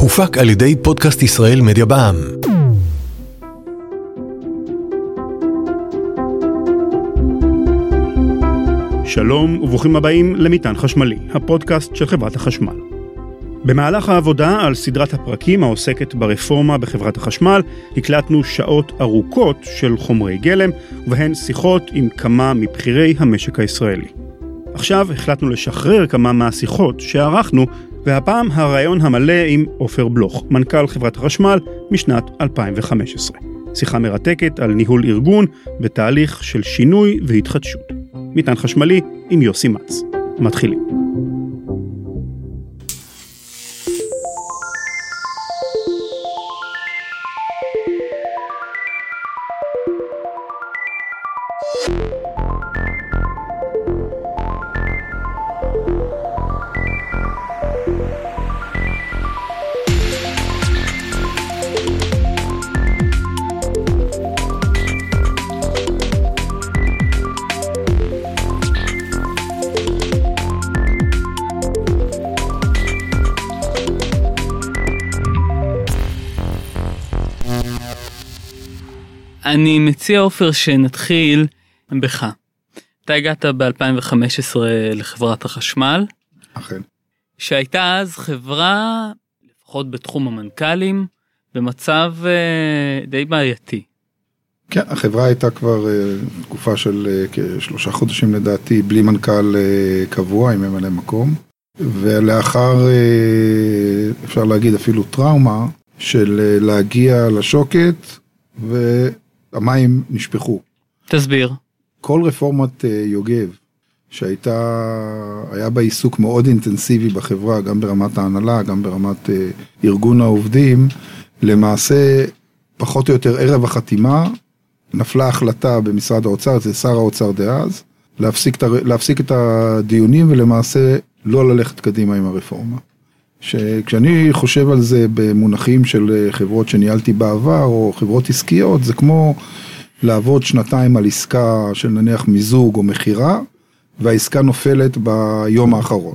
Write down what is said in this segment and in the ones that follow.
הופק על ידי פודקאסט ישראל מדיה בע"מ. שלום וברוכים הבאים למטען חשמלי, הפודקאסט של חברת החשמל. במהלך העבודה על סדרת הפרקים העוסקת ברפורמה בחברת החשמל, הקלטנו שעות ארוכות של חומרי גלם, ובהן שיחות עם כמה מבכירי המשק הישראלי. עכשיו החלטנו לשחרר כמה מהשיחות שערכנו, והפעם הרעיון המלא עם עופר בלוך, מנכ"ל חברת החשמל משנת 2015. שיחה מרתקת על ניהול ארגון בתהליך של שינוי והתחדשות. מטען חשמלי עם יוסי מצ. מתחילים. אני מציע עופר שנתחיל בך. אתה הגעת ב-2015 לחברת החשמל. אכן. שהייתה אז חברה, לפחות בתחום המנכ"לים, במצב uh, די בעייתי. כן, החברה הייתה כבר uh, תקופה של uh, כשלושה חודשים לדעתי, בלי מנכ"ל uh, קבוע עם ממלא מקום, ולאחר, uh, אפשר להגיד אפילו טראומה, של uh, להגיע לשוקת, ו... המים נשפכו. תסביר. כל רפורמת אה, יוגב, שהייתה, היה בה עיסוק מאוד אינטנסיבי בחברה, גם ברמת ההנהלה, גם ברמת אה, ארגון העובדים, למעשה, פחות או יותר ערב החתימה, נפלה החלטה במשרד האוצר, זה שר האוצר דאז, להפסיק, להפסיק את הדיונים ולמעשה לא ללכת קדימה עם הרפורמה. שכשאני חושב על זה במונחים של אה, חברות שניהלתי בעבר, או חברות עסקיות, זה כמו לעבוד שנתיים על עסקה של נניח מיזוג או מכירה, והעסקה נופלת ביום האחרון.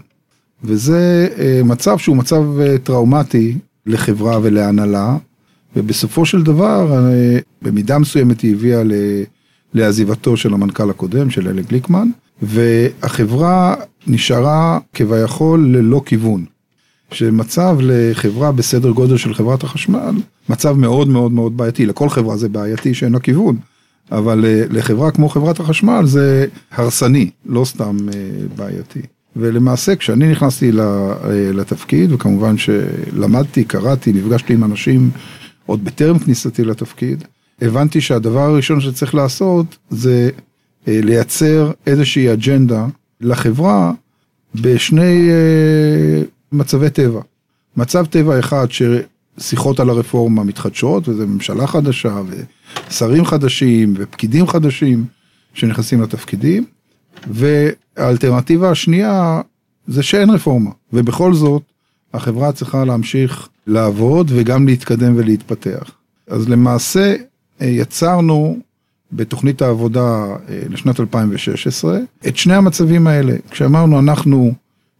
וזה אה, מצב שהוא מצב אה, טראומטי לחברה ולהנהלה, ובסופו של דבר, במידה מסוימת היא הביאה לעזיבתו של המנכ"ל הקודם, של אלי גליקמן, והחברה נשארה כביכול ללא כיוון. שמצב לחברה בסדר גודל של חברת החשמל, מצב מאוד מאוד מאוד בעייתי, לכל חברה זה בעייתי שאין לה כיוון, אבל אה, לחברה כמו חברת החשמל זה הרסני, לא סתם אה, בעייתי. ולמעשה כשאני נכנסתי אה, לתפקיד, וכמובן שלמדתי, קראתי, נפגשתי עם אנשים עוד בטרם כניסתי לתפקיד, הבנתי שהדבר הראשון שצריך לעשות זה לייצר איזושהי אג'נדה לחברה בשני מצבי טבע. מצב טבע אחד ששיחות על הרפורמה מתחדשות, וזה ממשלה חדשה, ושרים חדשים, ופקידים חדשים שנכנסים לתפקידים, והאלטרנטיבה השנייה זה שאין רפורמה, ובכל זאת החברה צריכה להמשיך לעבוד וגם להתקדם ולהתפתח. אז למעשה יצרנו בתוכנית העבודה אה, לשנת 2016 את שני המצבים האלה, כשאמרנו אנחנו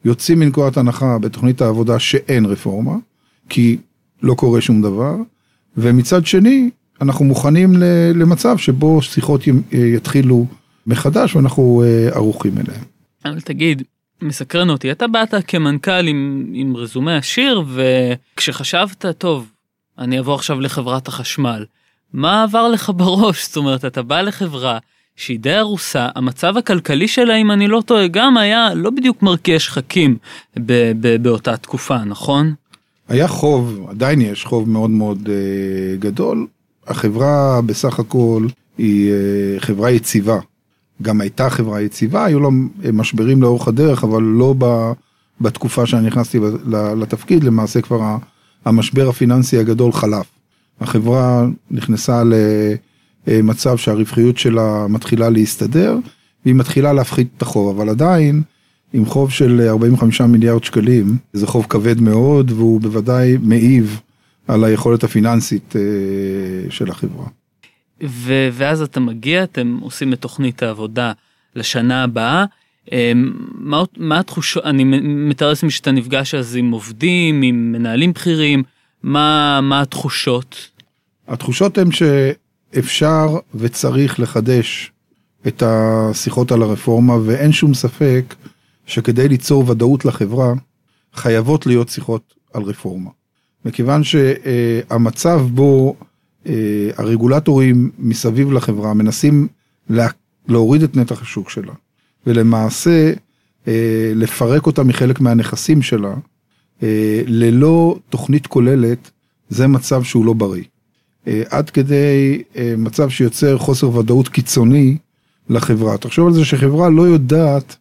יוצאים מנקודת הנחה בתוכנית העבודה שאין רפורמה, כי לא קורה שום דבר, ומצד שני, אנחנו מוכנים למצב שבו שיחות יתחילו מחדש ואנחנו אה, ערוכים אליהם. אבל תגיד, מסקרן אותי, אתה באת כמנכ"ל עם, עם רזומה עשיר, וכשחשבת, טוב, אני אבוא עכשיו לחברת החשמל, מה עבר לך בראש? זאת אומרת, אתה בא לחברה שהיא די ארוסה, המצב הכלכלי שלה, אם אני לא טועה, גם היה לא בדיוק מרקיע שחקים באותה תקופה, נכון? היה חוב, עדיין יש חוב מאוד מאוד uh, גדול. החברה בסך הכל היא uh, חברה יציבה. גם הייתה חברה יציבה, היו לה משברים לאורך הדרך, אבל לא ב, בתקופה שאני נכנסתי לתפקיד, למעשה כבר המשבר הפיננסי הגדול חלף. החברה נכנסה ל... אה, מצב שהרווחיות שלה מתחילה להסתדר, והיא מתחילה להפחית את החוב, אבל עדיין, עם חוב של 45 מיליארד שקלים, זה חוב כבד מאוד, והוא בוודאי מעיב על היכולת הפיננסית אה, של החברה. ו- ואז אתה מגיע, אתם עושים את תוכנית העבודה לשנה הבאה. אה, מה, מה התחושות, אני מתאר לעצמי שאתה נפגש אז עם עובדים, עם מנהלים בכירים, מה, מה התחושות? התחושות הן שאפשר וצריך לחדש את השיחות על הרפורמה, ואין שום ספק שכדי ליצור ודאות לחברה, חייבות להיות שיחות על רפורמה. מכיוון שהמצב בו אה, הרגולטורים מסביב לחברה מנסים להוריד את נתח השוק שלה, ולמעשה אה, לפרק אותה מחלק מהנכסים שלה, אה, ללא תוכנית כוללת, זה מצב שהוא לא בריא. עד כדי מצב שיוצר חוסר ודאות קיצוני לחברה. תחשוב על זה שחברה לא יודעת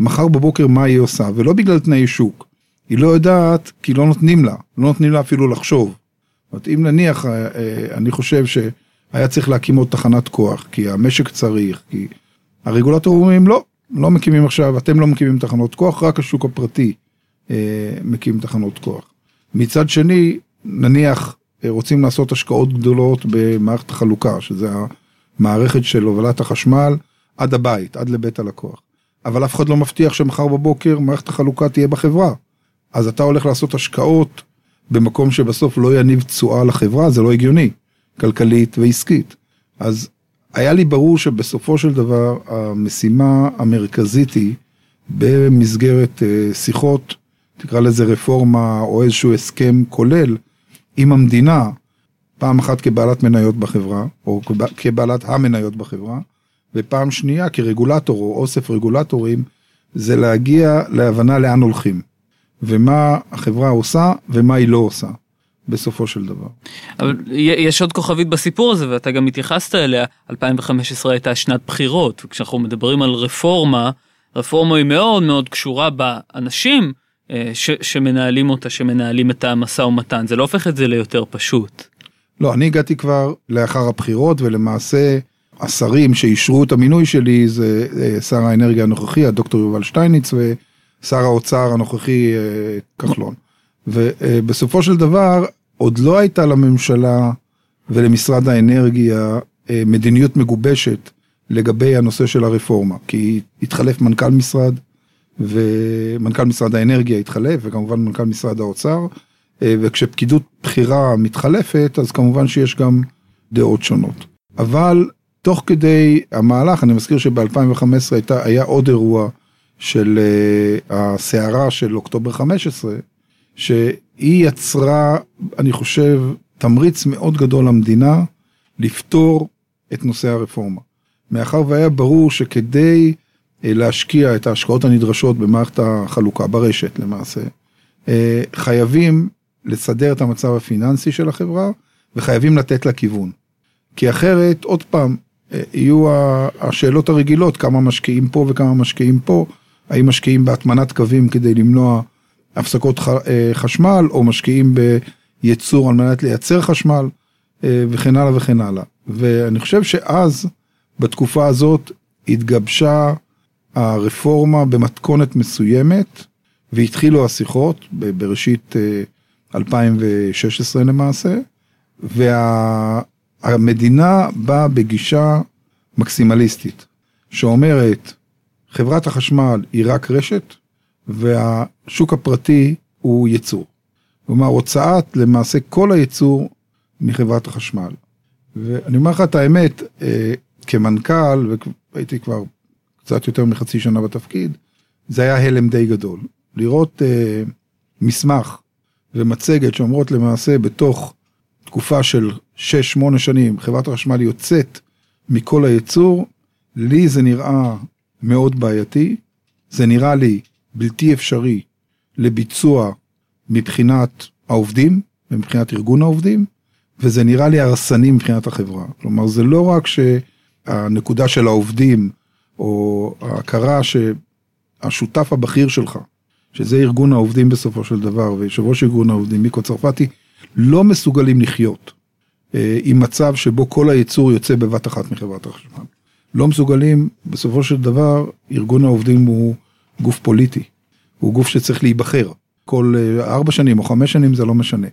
מחר בבוקר מה היא עושה, ולא בגלל תנאי שוק. היא לא יודעת כי לא נותנים לה, לא נותנים לה אפילו לחשוב. זאת אומרת, אם נניח, אה, אה, אני חושב שהיה צריך להקים עוד תחנת כוח, כי המשק צריך, כי הרגולטורים אומרים לא, לא מקימים עכשיו, אתם לא מקימים תחנות כוח, רק השוק הפרטי אה, מקים תחנות כוח. מצד שני, נניח רוצים לעשות השקעות גדולות במערכת החלוקה, שזה המערכת של הובלת החשמל עד הבית, עד לבית הלקוח. אבל אף אחד לא מבטיח שמחר בבוקר מערכת החלוקה תהיה בחברה. אז אתה הולך לעשות השקעות במקום שבסוף לא יניב תשואה לחברה, זה לא הגיוני, כלכלית ועסקית. אז היה לי ברור שבסופו של דבר המשימה המרכזית היא במסגרת אה, שיחות, תקרא לזה רפורמה או איזשהו הסכם כולל עם המדינה, פעם אחת כבעלת מניות בחברה, או כבעלת המניות בחברה, ופעם שנייה כרגולטור או אוסף רגולטורים, זה להגיע להבנה לאן הולכים. ומה החברה עושה ומה היא לא עושה. בסופו של דבר. אבל יש עוד כוכבית בסיפור הזה ואתה גם התייחסת אליה, 2015 הייתה שנת בחירות, וכשאנחנו מדברים על רפורמה, רפורמה היא מאוד מאוד קשורה באנשים ש, שמנהלים אותה, שמנהלים את המשא ומתן, זה לא הופך את זה ליותר פשוט. לא, אני הגעתי כבר לאחר הבחירות ולמעשה השרים שאישרו את המינוי שלי זה אה, שר האנרגיה הנוכחי, הדוקטור יובל שטייניץ, שר האוצר הנוכחי אה, כחלון. ובסופו של דבר עוד לא הייתה לממשלה ולמשרד האנרגיה אה, מדיניות מגובשת לגבי הנושא של הרפורמה, כי התחלף מנכ"ל משרד ומנכ"ל משרד האנרגיה התחלף וכמובן מנכ"ל משרד האוצר אה, וכשפקידות בכירה מתחלפת אז כמובן שיש גם דעות שונות. אבל תוך כדי המהלך אני מזכיר שב-2015 היה עוד אירוע של uh, הסערה של אוקטובר 15, שהיא יצרה, אני חושב, תמריץ מאוד גדול למדינה לפתור את נושא הרפורמה. מאחר והיה ברור שכדי להשקיע את ההשקעות הנדרשות במערכת החלוקה, ברשת למעשה, uh, חייבים לסדר את המצב הפיננסי של החברה וחייבים לתת לה כיוון. כי אחרת, עוד פעם, יהיו השאלות הרגילות, כמה משקיעים פה וכמה משקיעים פה, האם משקיעים בהטמנת קווים כדי למנוע הפסקות אה, חשמל, או משקיעים בייצור על מנת לייצר חשמל, אה, וכן הלאה וכן הלאה. ואני חושב שאז, בתקופה הזאת, התגבשה הרפורמה במתכונת מסוימת, והתחילו השיחות בראשית 2016 אה, למעשה, והמדינה באה בגישה מקסימליסטית, שאומרת, חברת החשמל היא רק רשת, והשוק הפרטי הוא ייצור. כלומר, הוצאת למעשה כל הייצור מחברת החשמל. ואני אומר לך את האמת, אה, כמנכ"ל, והייתי כבר קצת יותר מחצי שנה בתפקיד, זה היה הלם די גדול. לראות אה, מסמך ומצגת שאומרות למעשה בתוך תקופה של 6-8 שנים חברת החשמל יוצאת מכל הייצור, לי זה נראה מאוד בעייתי, זה נראה לי בלתי אפשרי לביצוע מבחינת העובדים ומבחינת ארגון העובדים, וזה נראה לי הרסני מבחינת החברה. כלומר, זה לא רק שהנקודה של העובדים, או ההכרה שהשותף הבכיר שלך, שזה ארגון העובדים בסופו של דבר, ויושב ראש ארגון העובדים, מיקו צרפתי, לא מסוגלים לחיות אה, עם מצב שבו כל הייצור יוצא בבת אחת מחברת החשמל. לא מסוגלים, בסופו של דבר, ארגון העובדים הוא גוף פוליטי. הוא גוף שצריך להיבחר. כל אה, ארבע שנים או חמש שנים זה לא משנה.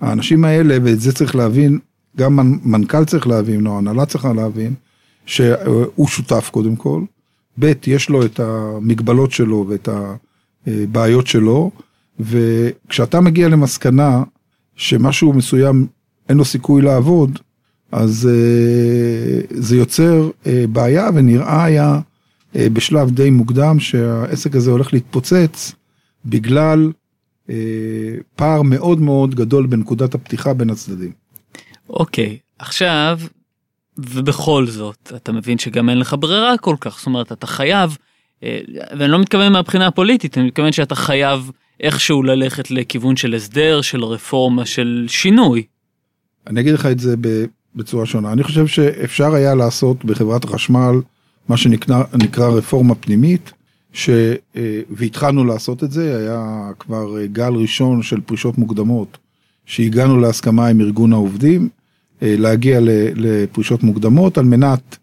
האנשים האלה, ואת זה צריך להבין, גם מנכ"ל צריך להבין, או הנהלה צריכה להבין, שהוא שותף קודם כל, ב', יש לו את המגבלות שלו ואת הבעיות שלו, וכשאתה מגיע למסקנה שמשהו מסוים אין לו סיכוי לעבוד, אז אה, זה יוצר אה, בעיה ונראה היה אה, בשלב די מוקדם שהעסק הזה הולך להתפוצץ בגלל פער מאוד מאוד גדול בנקודת הפתיחה בין הצדדים. אוקיי, עכשיו, ובכל זאת, אתה מבין שגם אין לך ברירה כל כך, זאת אומרת, אתה חייב, ואני לא מתכוון מהבחינה הפוליטית, אני מתכוון שאתה חייב איכשהו ללכת לכיוון של הסדר, של רפורמה, של שינוי. אני אגיד לך את זה בצורה שונה. אני חושב שאפשר היה לעשות בחברת החשמל מה שנקרא רפורמה פנימית, ש... אה, והתחלנו לעשות את זה, היה כבר גל ראשון של פרישות מוקדמות, שהגענו להסכמה עם ארגון העובדים, אה, להגיע לפרישות מוקדמות על מנת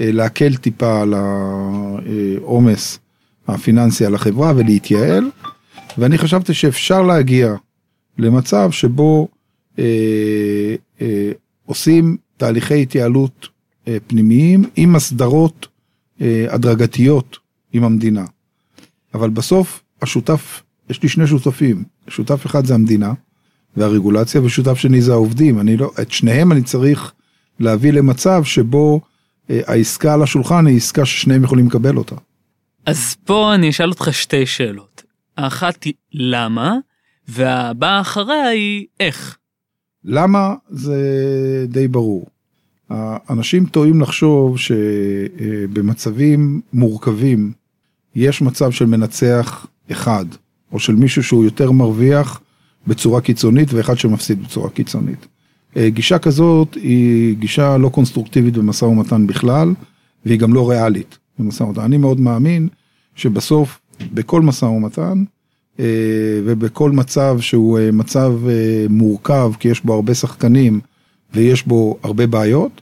אה, להקל טיפה על העומס הפיננסי על החברה ולהתייעל, ואני חשבתי שאפשר להגיע למצב שבו אה, אה, עושים תהליכי התייעלות אה, פנימיים עם הסדרות אה, הדרגתיות עם המדינה. אבל בסוף השותף, יש לי שני שותפים, שותף אחד זה המדינה והרגולציה ושותף שני זה העובדים, אני לא, את שניהם אני צריך להביא למצב שבו אה, העסקה על השולחן היא עסקה ששניהם יכולים לקבל אותה. אז פה אני אשאל אותך שתי שאלות. האחת היא למה, והבאה אחריה היא איך. למה זה די ברור. אנשים טועים לחשוב שבמצבים מורכבים יש מצב של מנצח אחד, או של מישהו שהוא יותר מרוויח בצורה קיצונית ואחד שמפסיד בצורה קיצונית. גישה כזאת היא גישה לא קונסטרוקטיבית במשא ומתן בכלל, והיא גם לא ריאלית במשא ומתן. אני מאוד מאמין שבסוף, בכל משא ומתן, אה, ובכל מצב שהוא אה, מצב אה, מורכב, כי יש בו הרבה שחקנים ויש בו הרבה בעיות,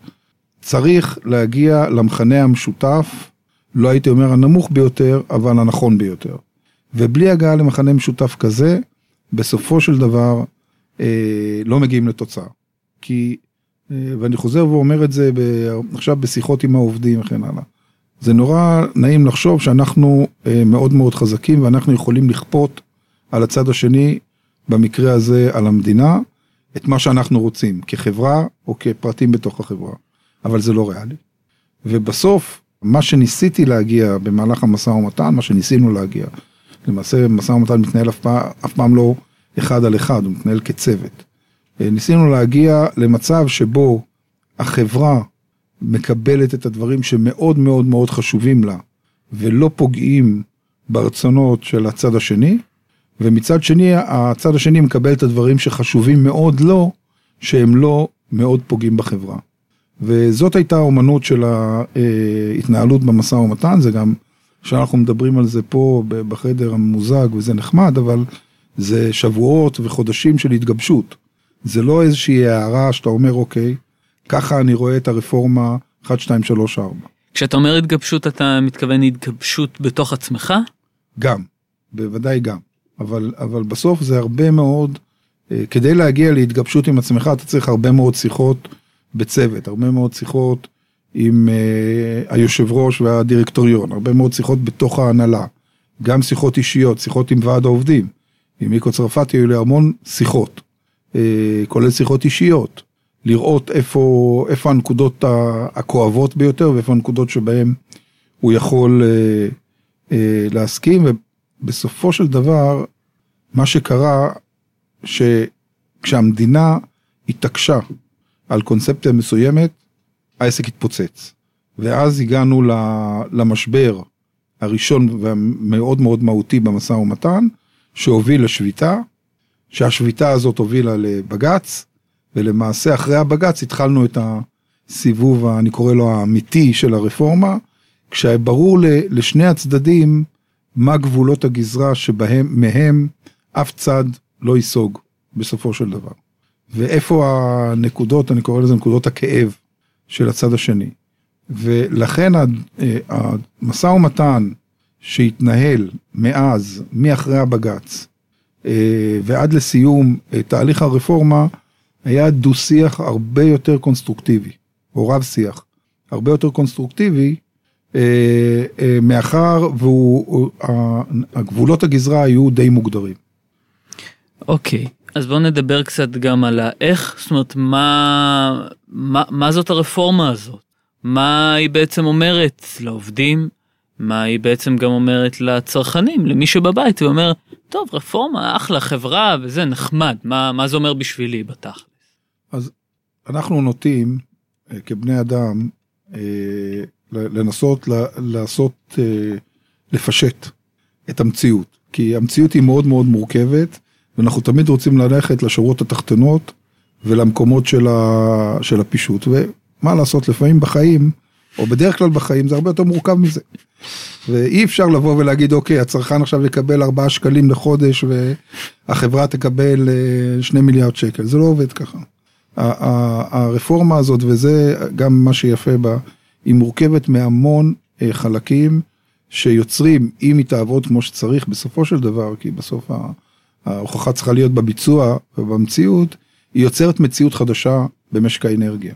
צריך להגיע למכנה המשותף, לא הייתי אומר הנמוך ביותר, אבל הנכון ביותר. ובלי הגעה למכנה משותף כזה, בסופו של דבר לא מגיעים לתוצאה. כי, ואני חוזר ואומר את זה עכשיו בשיחות עם העובדים וכן הלאה. זה נורא נעים לחשוב שאנחנו אה, מאוד מאוד חזקים ואנחנו יכולים לכפות על הצד השני, במקרה הזה על המדינה, את מה שאנחנו רוצים, כחברה או כפרטים בתוך החברה. אבל זה לא ריאלי. ובסוף, מה שניסיתי להגיע במהלך המשא ומתן, מה שניסינו להגיע, למעשה משא ומתן מתנהל אף פעם, אף פעם לא אחד על אחד, הוא מתנהל כצוות. אה, ניסינו להגיע למצב שבו החברה מקבלת את הדברים שמאוד מאוד מאוד חשובים לה, ולא פוגעים ברצונות של הצד השני, ומצד שני, הצד השני מקבל את הדברים שחשובים מאוד לו, שהם לא מאוד פוגעים בחברה. וזאת הייתה האומנות של ההתנהלות במשא ומתן, זה גם, כשאנחנו מדברים על זה פה בחדר הממוזג וזה נחמד, אבל זה שבועות וחודשים של התגבשות. זה לא איזושהי הערה שאתה אומר, אוקיי, ככה אני רואה את הרפורמה 1, 2, 3, 4. כשאתה אומר התגבשות אתה מתכוון התגבשות בתוך עצמך? גם, בוודאי גם. אבל, אבל בסוף זה הרבה מאוד, אה, כדי להגיע להתגבשות עם עצמך אתה צריך הרבה מאוד שיחות בצוות, הרבה מאוד שיחות עם uh, היושב ראש והדירקטוריון, הרבה מאוד שיחות בתוך ההנהלה, גם שיחות אישיות, שיחות עם ועד העובדים. עם מיקו צרפתי היו לי המון שיחות, uh, כולל שיחות אישיות. לראות איפה, איפה הנקודות הכואבות ביותר ואיפה הנקודות שבהן הוא יכול אה, אה, להסכים ובסופו של דבר מה שקרה שכשהמדינה התעקשה על קונספציה מסוימת העסק התפוצץ ואז הגענו למשבר הראשון והמאוד מאוד מהותי במשא ומתן שהוביל לשביתה שהשביתה הזאת הובילה לבג"ץ ולמעשה אחרי הבג"ץ התחלנו את הסיבוב, אני קורא לו האמיתי של הרפורמה, כשברור לשני הצדדים מה גבולות הגזרה שבהם, מהם אף צד לא ייסוג בסופו של דבר. ואיפה הנקודות, אני קורא לזה נקודות הכאב של הצד השני. ולכן המשא ומתן שהתנהל מאז, מאחרי הבג"ץ, אה, ועד לסיום אה, תהליך הרפורמה, היה דו-שיח הרבה יותר קונסטרוקטיבי, או רב-שיח, הרבה יותר קונסטרוקטיבי, אה, אה, מאחר והגבולות הגזרה היו די מוגדרים. אוקיי, אז בואו נדבר קצת גם על האיך, זאת אומרת, מה, מה, מה זאת הרפורמה הזאת? מה היא בעצם אומרת לעובדים? מה היא בעצם גם אומרת לצרכנים, למי שבבית, ואומר, טוב, רפורמה, אחלה, חברה, וזה נחמד, מה, מה זה אומר בשבילי בתכלס? אז אנחנו נוטים, אה, כבני אדם, אה, לנסות לעשות, אה, לפשט את המציאות, כי המציאות היא מאוד מאוד מורכבת, ואנחנו תמיד רוצים ללכת לשורות התחתונות ולמקומות של, ה, של הפישוט, ומה לעשות, לפעמים בחיים, או בדרך כלל בחיים, זה הרבה יותר מורכב מזה. ואי אפשר לבוא ולהגיד, אוקיי, הצרכן עכשיו יקבל 4 שקלים לחודש והחברה תקבל 2 מיליארד שקל, זה לא עובד ככה. הרפורמה הזאת, וזה גם מה שיפה בה, היא מורכבת מהמון אה, חלקים שיוצרים, אם היא תעבוד כמו שצריך בסופו של דבר, כי בסוף ההוכחה צריכה להיות בביצוע ובמציאות, היא יוצרת מציאות חדשה במשק האנרגיה.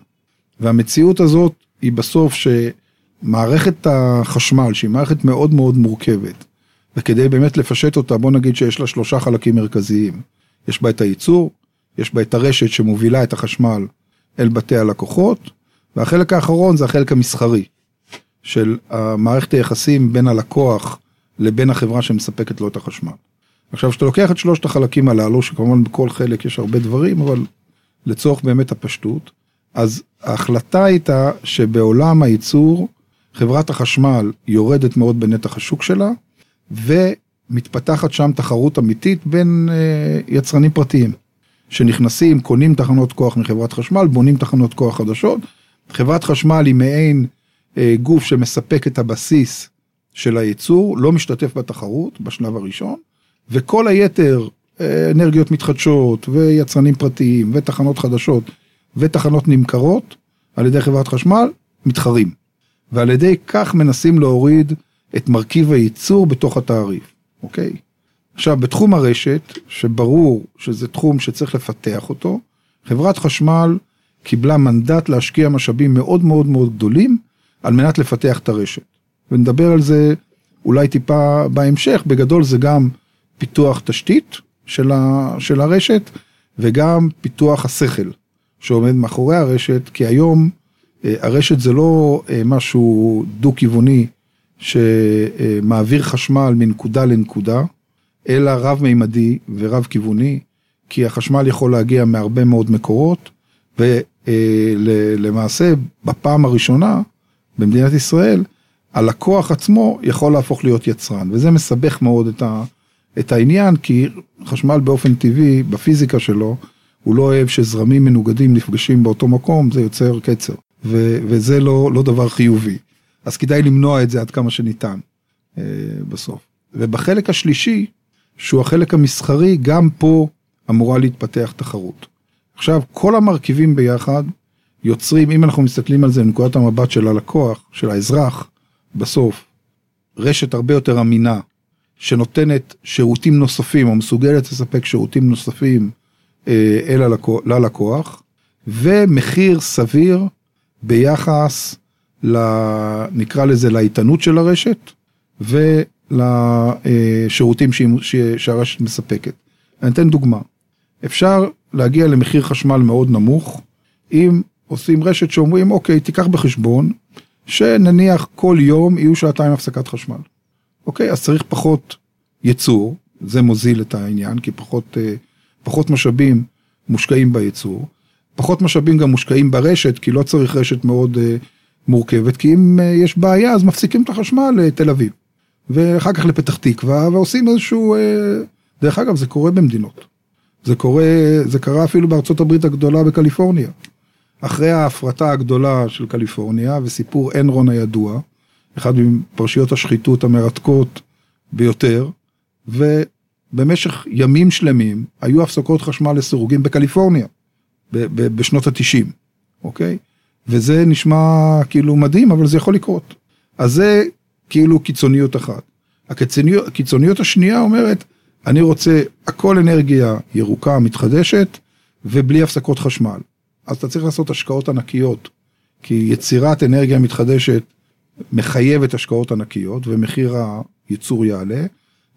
והמציאות הזאת היא בסוף שמערכת החשמל, שהיא מערכת מאוד מאוד מורכבת, וכדי באמת לפשט אותה, בוא נגיד שיש לה שלושה חלקים מרכזיים. יש בה את הייצור, יש בה את הרשת שמובילה את החשמל אל בתי הלקוחות, והחלק האחרון זה החלק המסחרי, של מערכת היחסים בין הלקוח לבין החברה שמספקת לו את החשמל. עכשיו, כשאתה לוקח את שלושת החלקים הללו, שכמובן בכל חלק יש הרבה דברים, אבל לצורך באמת הפשטות, אז ההחלטה הייתה שבעולם הייצור, חברת החשמל יורדת מאוד בנתח השוק שלה, ומתפתחת שם תחרות אמיתית בין אה, יצרנים פרטיים, שנכנסים, קונים תחנות כוח מחברת חשמל, בונים תחנות כוח חדשות. חברת חשמל היא מעין אה, גוף שמספק את הבסיס של הייצור, לא משתתף בתחרות בשלב הראשון, וכל היתר, אה, אנרגיות מתחדשות ויצרנים פרטיים ותחנות חדשות ותחנות נמכרות על ידי חברת חשמל, מתחרים. ועל ידי כך מנסים להוריד את מרכיב הייצור בתוך התעריף, אוקיי? עכשיו, בתחום הרשת, שברור שזה תחום שצריך לפתח אותו, חברת חשמל קיבלה מנדט להשקיע משאבים מאוד מאוד מאוד גדולים על מנת לפתח את הרשת. ונדבר על זה אולי טיפה בהמשך, בגדול זה גם פיתוח תשתית של, ה, של הרשת וגם פיתוח השכל שעומד מאחורי הרשת, כי היום אה, הרשת זה לא אה, משהו דו-כיווני שמעביר חשמל מנקודה לנקודה, אלא רב-מימדי ורב-כיווני, כי החשמל יכול להגיע מהרבה מאוד מקורות, ולמעשה בפעם הראשונה במדינת ישראל, הלקוח עצמו יכול להפוך להיות יצרן, וזה מסבך מאוד את, ה, את העניין, כי חשמל באופן טבעי, בפיזיקה שלו, הוא לא אוהב שזרמים מנוגדים נפגשים באותו מקום, זה יוצר קצר, ו, וזה לא, לא דבר חיובי. אז כדאי למנוע את זה עד כמה שניתן אה, בסוף. ובחלק השלישי, שהוא החלק המסחרי, גם פה אמורה להתפתח תחרות. עכשיו, כל המרכיבים ביחד יוצרים, אם אנחנו מסתכלים על זה מנקודת המבט של הלקוח, של האזרח, בסוף, רשת הרבה יותר אמינה, שנותנת שירותים נוספים, או מסוגלת לספק שירותים נוספים אה, אל הלקוח, ללקוח, ומחיר סביר ביחס, נקרא לזה, לאיתנות של הרשת, ולשירותים שהרשת מספקת. אני אתן דוגמה. אפשר להגיע למחיר חשמל מאוד נמוך, אם עושים רשת שאומרים, אוקיי, תיקח בחשבון, שנניח כל יום יהיו שעתיים הפסקת חשמל. אוקיי, אז צריך פחות ייצור, זה מוזיל את העניין, כי פחות, אה, פחות משאבים מושקעים בייצור, פחות משאבים גם מושקעים ברשת, כי לא צריך רשת מאוד אה, מורכבת, כי אם אה, יש בעיה אז מפסיקים את החשמל לתל אביב, ואחר כך לפתח תקווה, ועושים איזשהו, דרך אגב, זה קורה במדינות. זה קורה, זה קרה אפילו בארצות הברית הגדולה בקליפורניה. אחרי ההפרטה הגדולה של קליפורניה וסיפור אנרון הידוע, אחד מפרשיות השחיתות המרתקות ביותר, ובמשך ימים שלמים היו הפסקות חשמל לסירוגין בקליפורניה, בשנות התשעים, אוקיי? וזה נשמע כאילו מדהים, אבל זה יכול לקרות. אז זה כאילו קיצוניות אחת. הקיצוניות, הקיצוניות השנייה אומרת, אני רוצה הכל אנרגיה ירוקה, מתחדשת, ובלי הפסקות חשמל. אז אתה צריך לעשות השקעות ענקיות, כי יצירת אנרגיה מתחדשת מחייבת השקעות ענקיות ומחיר הייצור יעלה,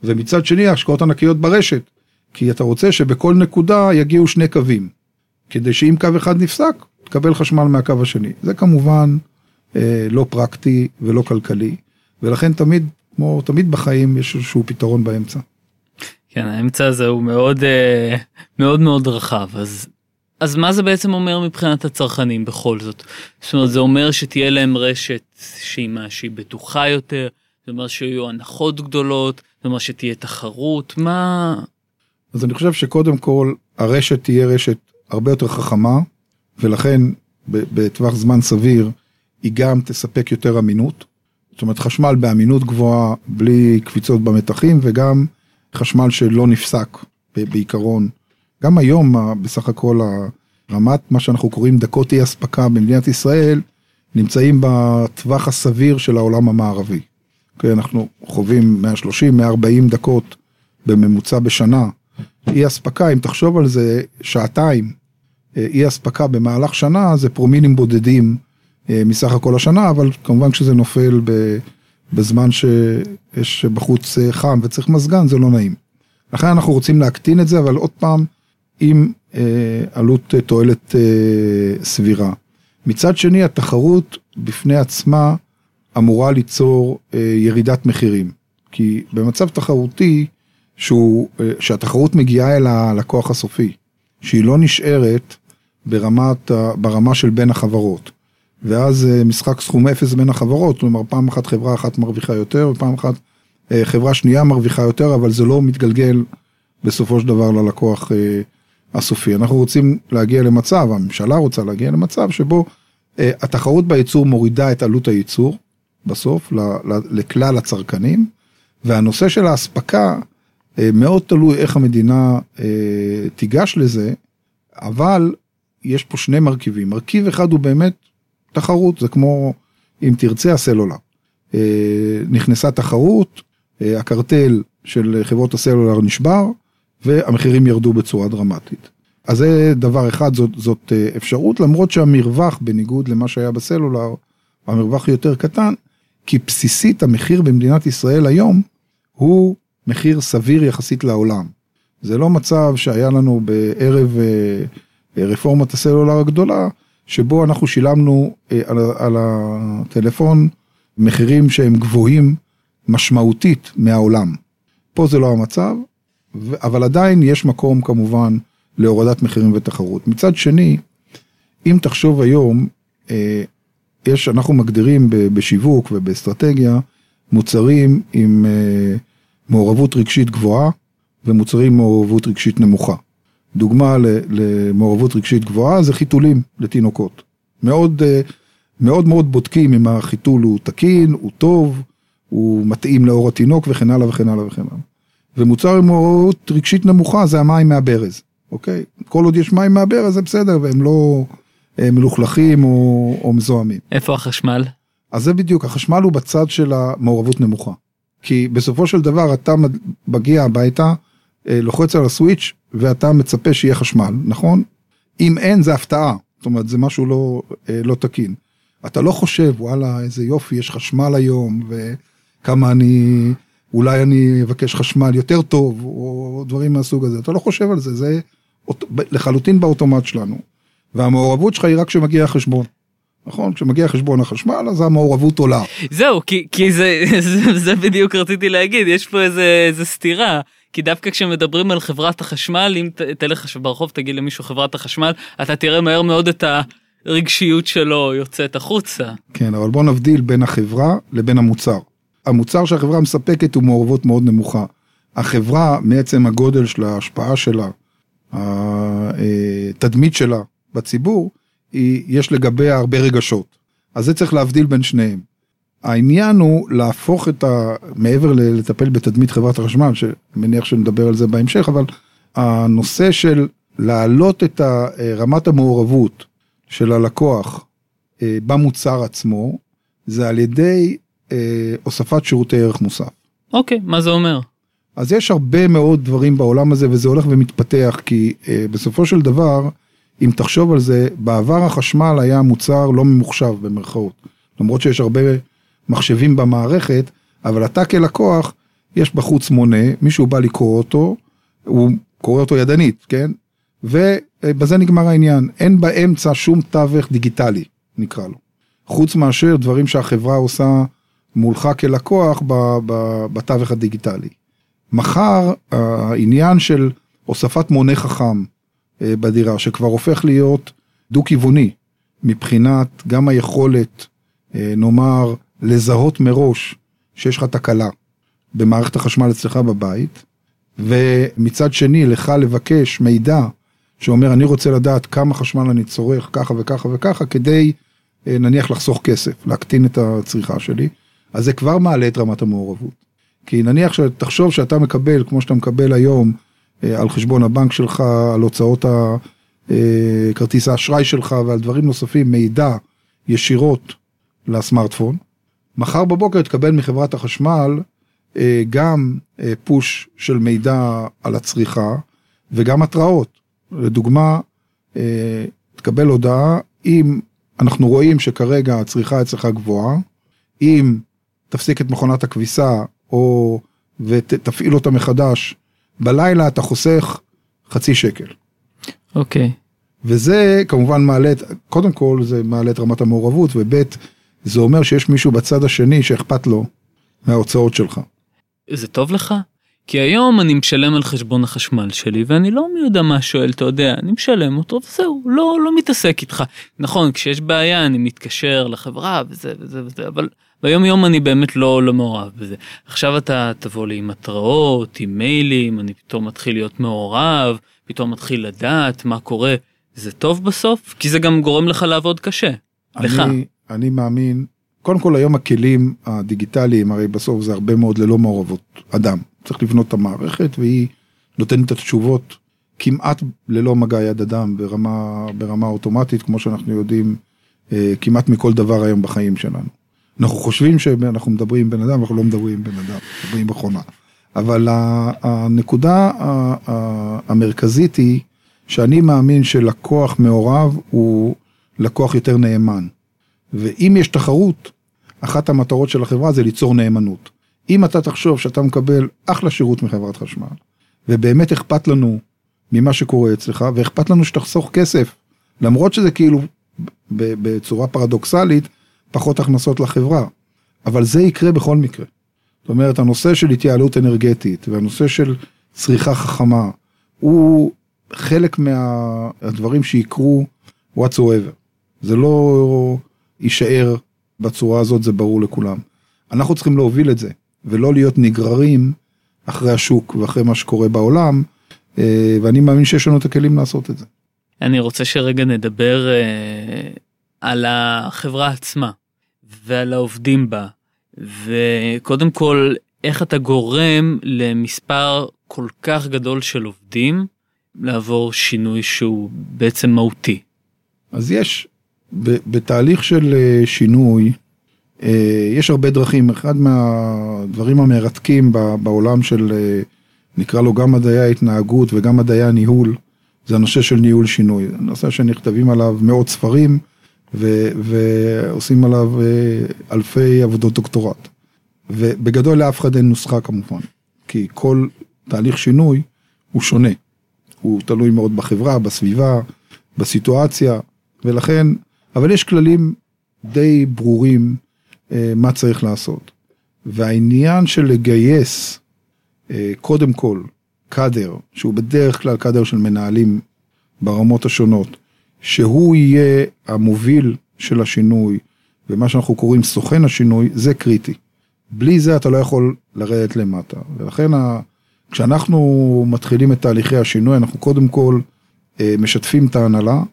ומצד שני ההשקעות ענקיות ברשת, כי אתה רוצה שבכל נקודה יגיעו שני קווים, כדי שאם קו אחד נפסק, תקבל חשמל מהקו השני. זה כמובן אה, לא פרקטי ולא כלכלי, ולכן תמיד, כמו תמיד בחיים, יש איזשהו פתרון באמצע. כן, האמצע הזה הוא מאוד אה, מאוד מאוד רחב, אז אז מה זה בעצם אומר מבחינת הצרכנים בכל זאת? זאת אומרת, זה אומר שתהיה להם רשת שהיא מה בטוחה יותר, זה אומר שיהיו הנחות גדולות, זה אומר שתהיה תחרות, מה... אז אני חושב שקודם כל הרשת תהיה רשת הרבה יותר חכמה, ולכן בטווח זמן סביר היא גם תספק יותר אמינות. זאת אומרת חשמל באמינות גבוהה בלי קפיצות במתחים וגם חשמל שלא נפסק בעיקרון. גם היום בסך הכל רמת מה שאנחנו קוראים דקות אי אספקה במדינת ישראל נמצאים בטווח הסביר של העולם המערבי. Okay, אוקיי, אנחנו חווים 130-140 דקות בממוצע בשנה. אי אספקה, אם תחשוב על זה, שעתיים אה, אי אספקה במהלך שנה זה פרומינים בודדים אה, מסך הכל השנה, אבל כמובן כשזה נופל בזמן שיש בחוץ אה, חם וצריך מזגן זה לא נעים. לכן אנחנו רוצים להקטין את זה, אבל עוד פעם, עם עלות תועלת סבירה. מצד שני, התחרות בפני עצמה אמורה ליצור ירידת מחירים. כי במצב תחרותי, שהוא, שהתחרות מגיעה אל הלקוח הסופי, שהיא לא נשארת ברמת, ברמה של בין החברות. ואז אה, משחק סכום אפס בין החברות, כלומר פעם אחת חברה אחת מרוויחה יותר ופעם אחת אה, חברה שנייה מרוויחה יותר, אבל זה לא מתגלגל בסופו של דבר ללקוח אה, הסופי. אנחנו רוצים להגיע למצב, הממשלה רוצה להגיע למצב שבו התחרות בייצור מורידה את עלות הייצור בסוף לכלל הצרכנים, והנושא של האספקה מאוד תלוי איך המדינה תיגש לזה, אבל יש פה שני מרכיבים. מרכיב אחד הוא באמת תחרות, זה כמו אם תרצה הסלולר. אה, נכנסה תחרות, אה, הקרטל של חברות הסלולר נשבר, והמחירים ירדו בצורה דרמטית. אז זה דבר אחד, זאת, זאת אה, אפשרות, למרות שהמרווח, בניגוד למה שהיה בסלולר, המרווח יותר קטן, כי בסיסית המחיר במדינת ישראל היום הוא מחיר סביר יחסית לעולם. זה לא מצב שהיה לנו בערב רפורמת הסלולר הגדולה, שבו אנחנו שילמנו אה, על, על הטלפון מחירים שהם גבוהים משמעותית מהעולם. פה זה לא המצב, אבל עדיין יש מקום כמובן להורדת מחירים ותחרות. מצד שני, אם תחשוב היום, אה, יש, אנחנו מגדירים בשיווק ובאסטרטגיה מוצרים עם אה, מעורבות רגשית גבוהה ומוצרים עם מעורבות רגשית נמוכה. דוגמה למעורבות רגשית גבוהה זה חיתולים לתינוקות. מאוד אה, מאוד מאוד בודקים אם החיתול הוא תקין, הוא טוב, הוא מתאים לאור התינוק וכן הלאה וכן הלאה וכן הלאה. ומוצר עם מעורבות רגשית נמוכה זה המים מהברז, אוקיי? כל עוד יש מים מהברז זה בסדר והם לא אה, מלוכלכים או, או מזוהמים. איפה החשמל? אז זה בדיוק, החשמל הוא בצד של המעורבות נמוכה. כי בסופו של דבר אתה מגיע הביתה, אה, לוחץ על הסוויץ' ואתה מצפה שיהיה חשמל, נכון? אם אין זה הפתעה, זאת אומרת זה משהו לא, אה, לא תקין. אתה לא חושב וואלה איזה יופי יש חשמל היום וכמה אני אולי אני אבקש חשמל יותר טוב או דברים מהסוג הזה אתה לא חושב על זה זה לחלוטין באוטומט שלנו. והמעורבות שלך היא רק כשמגיע החשבון. נכון? כשמגיע חשבון החשמל אז המעורבות עולה. זהו כי, כי זה, זה, זה בדיוק רציתי להגיד יש פה איזה, איזה סתירה כי דווקא כשמדברים על חברת החשמל, אם תלך עכשיו ברחוב תגיד למישהו חברת החשמל, אתה תראה מהר מאוד את הרגשיות שלו יוצאת החוצה. כן, אבל בוא נבדיל בין החברה לבין המוצר. המוצר שהחברה מספקת הוא מעורבות מאוד נמוכה. החברה, מעצם הגודל של ההשפעה שלה, התדמית שלה בציבור, היא, יש לגביה הרבה רגשות. אז זה צריך להבדיל בין שניהם. העניין הוא להפוך את ה... מעבר לטפל בתדמית חברת החשמל, שמניח שנדבר על זה בהמשך, אבל הנושא של להעלות את רמת המעורבות של הלקוח אה, במוצר עצמו, זה על ידי אה, הוספת שירותי ערך מוסף. אוקיי, מה זה אומר? אז יש הרבה מאוד דברים בעולם הזה וזה הולך ומתפתח כי אה, בסופו של דבר, אם תחשוב על זה, בעבר החשמל היה מוצר לא ממוחשב במרכאות. למרות שיש הרבה מחשבים במערכת, אבל אתה כלקוח, יש בחוץ מונה, מישהו בא לקרוא אותו, הוא קורא אותו ידנית, כן? ובזה נגמר העניין, אין באמצע שום תווך דיגיטלי, נקרא לו. חוץ מאשר דברים שהחברה עושה מולך כלקוח בתווך הדיגיטלי. מחר העניין של הוספת מונה חכם אה, בדירה, שכבר הופך להיות דו-כיווני, מבחינת גם היכולת, אה, נאמר, לזהות מראש שיש לך תקלה במערכת החשמל אצלך בבית, ומצד שני לך לבקש מידע שאומר אני רוצה לדעת כמה חשמל אני צורך ככה וככה וככה כדי אה, נניח לחסוך כסף, להקטין את הצריכה שלי, אז זה כבר מעלה את רמת המעורבות. כי נניח שתחשוב שאתה מקבל, כמו שאתה מקבל היום, אה, על חשבון הבנק שלך, על הוצאות אה, כרטיס האשראי שלך ועל דברים נוספים, מידע ישירות לסמארטפון. מחר בבוקר תקבל מחברת החשמל גם פוש של מידע על הצריכה וגם התראות. לדוגמה, תקבל הודעה אם אנחנו רואים שכרגע הצריכה אצלך גבוהה, אם תפסיק את מכונת הכביסה או ותפעיל אותה מחדש, בלילה אתה חוסך חצי שקל. אוקיי. Okay. וזה כמובן מעלה, את, קודם כל זה מעלה את רמת המעורבות, וב' זה אומר שיש מישהו בצד השני שאכפת לו מההוצאות שלך. זה טוב לך? כי היום אני משלם על חשבון החשמל שלי ואני לא מי יודע מה שואל אתה יודע אני משלם אותו וזהו לא לא מתעסק איתך נכון כשיש בעיה אני מתקשר לחברה וזה וזה וזה אבל ביום יום אני באמת לא לא מעורב בזה עכשיו אתה תבוא לי עם התראות עם מיילים אני פתאום מתחיל להיות מעורב פתאום מתחיל לדעת מה קורה זה טוב בסוף כי זה גם גורם לך לעבוד קשה. אני, לך. אני מאמין קודם כל היום הכלים הדיגיטליים הרי בסוף זה הרבה מאוד ללא מעורבות אדם. צריך לבנות את המערכת והיא נותנת את התשובות כמעט ללא מגע יד אדם ברמה, ברמה אוטומטית כמו שאנחנו יודעים אה, כמעט מכל דבר היום בחיים שלנו. אנחנו חושבים שאנחנו מדברים עם בן אדם אנחנו לא מדברים עם בן אדם, מדברים מכונה. אבל הנקודה המרכזית היא שאני מאמין שלקוח מעורב הוא לקוח יותר נאמן. ואם יש תחרות, אחת המטרות של החברה זה ליצור נאמנות. אם אתה תחשוב שאתה מקבל אחלה שירות מחברת חשמל, ובאמת אכפת לנו ממה שקורה אצלך, ואכפת לנו שתחסוך כסף, למרות שזה כאילו בצורה פרדוקסלית, פחות הכנסות לחברה, אבל זה יקרה בכל מקרה. זאת אומרת, הנושא של התייעלות אנרגטית והנושא של צריכה חכמה, הוא חלק מהדברים שיקרו whatsoever. זה לא יישאר בצורה הזאת, זה ברור לכולם. אנחנו צריכים להוביל את זה. ולא להיות נגררים אחרי השוק ואחרי מה שקורה בעולם, אה, ואני מאמין שיש לנו את הכלים לעשות את זה. אני רוצה שרגע נדבר אה, על החברה עצמה ועל העובדים בה, וקודם כל, איך אתה גורם למספר כל כך גדול של עובדים לעבור שינוי שהוא בעצם מהותי. אז יש, בתהליך של אה, שינוי, אה, יש הרבה דרכים, אחד מהדברים המרתקים בעולם של, אה, נקרא לו גם מדעי ההתנהגות וגם מדעי הניהול, זה הנושא של ניהול שינוי. נושא שנכתבים עליו מאות ספרים ו, ועושים עליו אה, אלפי עבודות דוקטורט. ובגדול לאף אחד אין נוסחה כמובן, כי כל תהליך שינוי הוא שונה. הוא תלוי מאוד בחברה, בסביבה, בסיטואציה, ולכן, אבל יש כללים די ברורים אה, מה צריך לעשות. והעניין של לגייס אה, קודם כל קאדר, שהוא בדרך כלל קאדר של מנהלים ברמות השונות, שהוא יהיה המוביל של השינוי ומה שאנחנו קוראים סוכן השינוי, זה קריטי. בלי זה אתה לא יכול לרדת למטה. ולכן ה... כשאנחנו מתחילים את תהליכי השינוי, אנחנו קודם כל אה, משתפים את ההנהלה,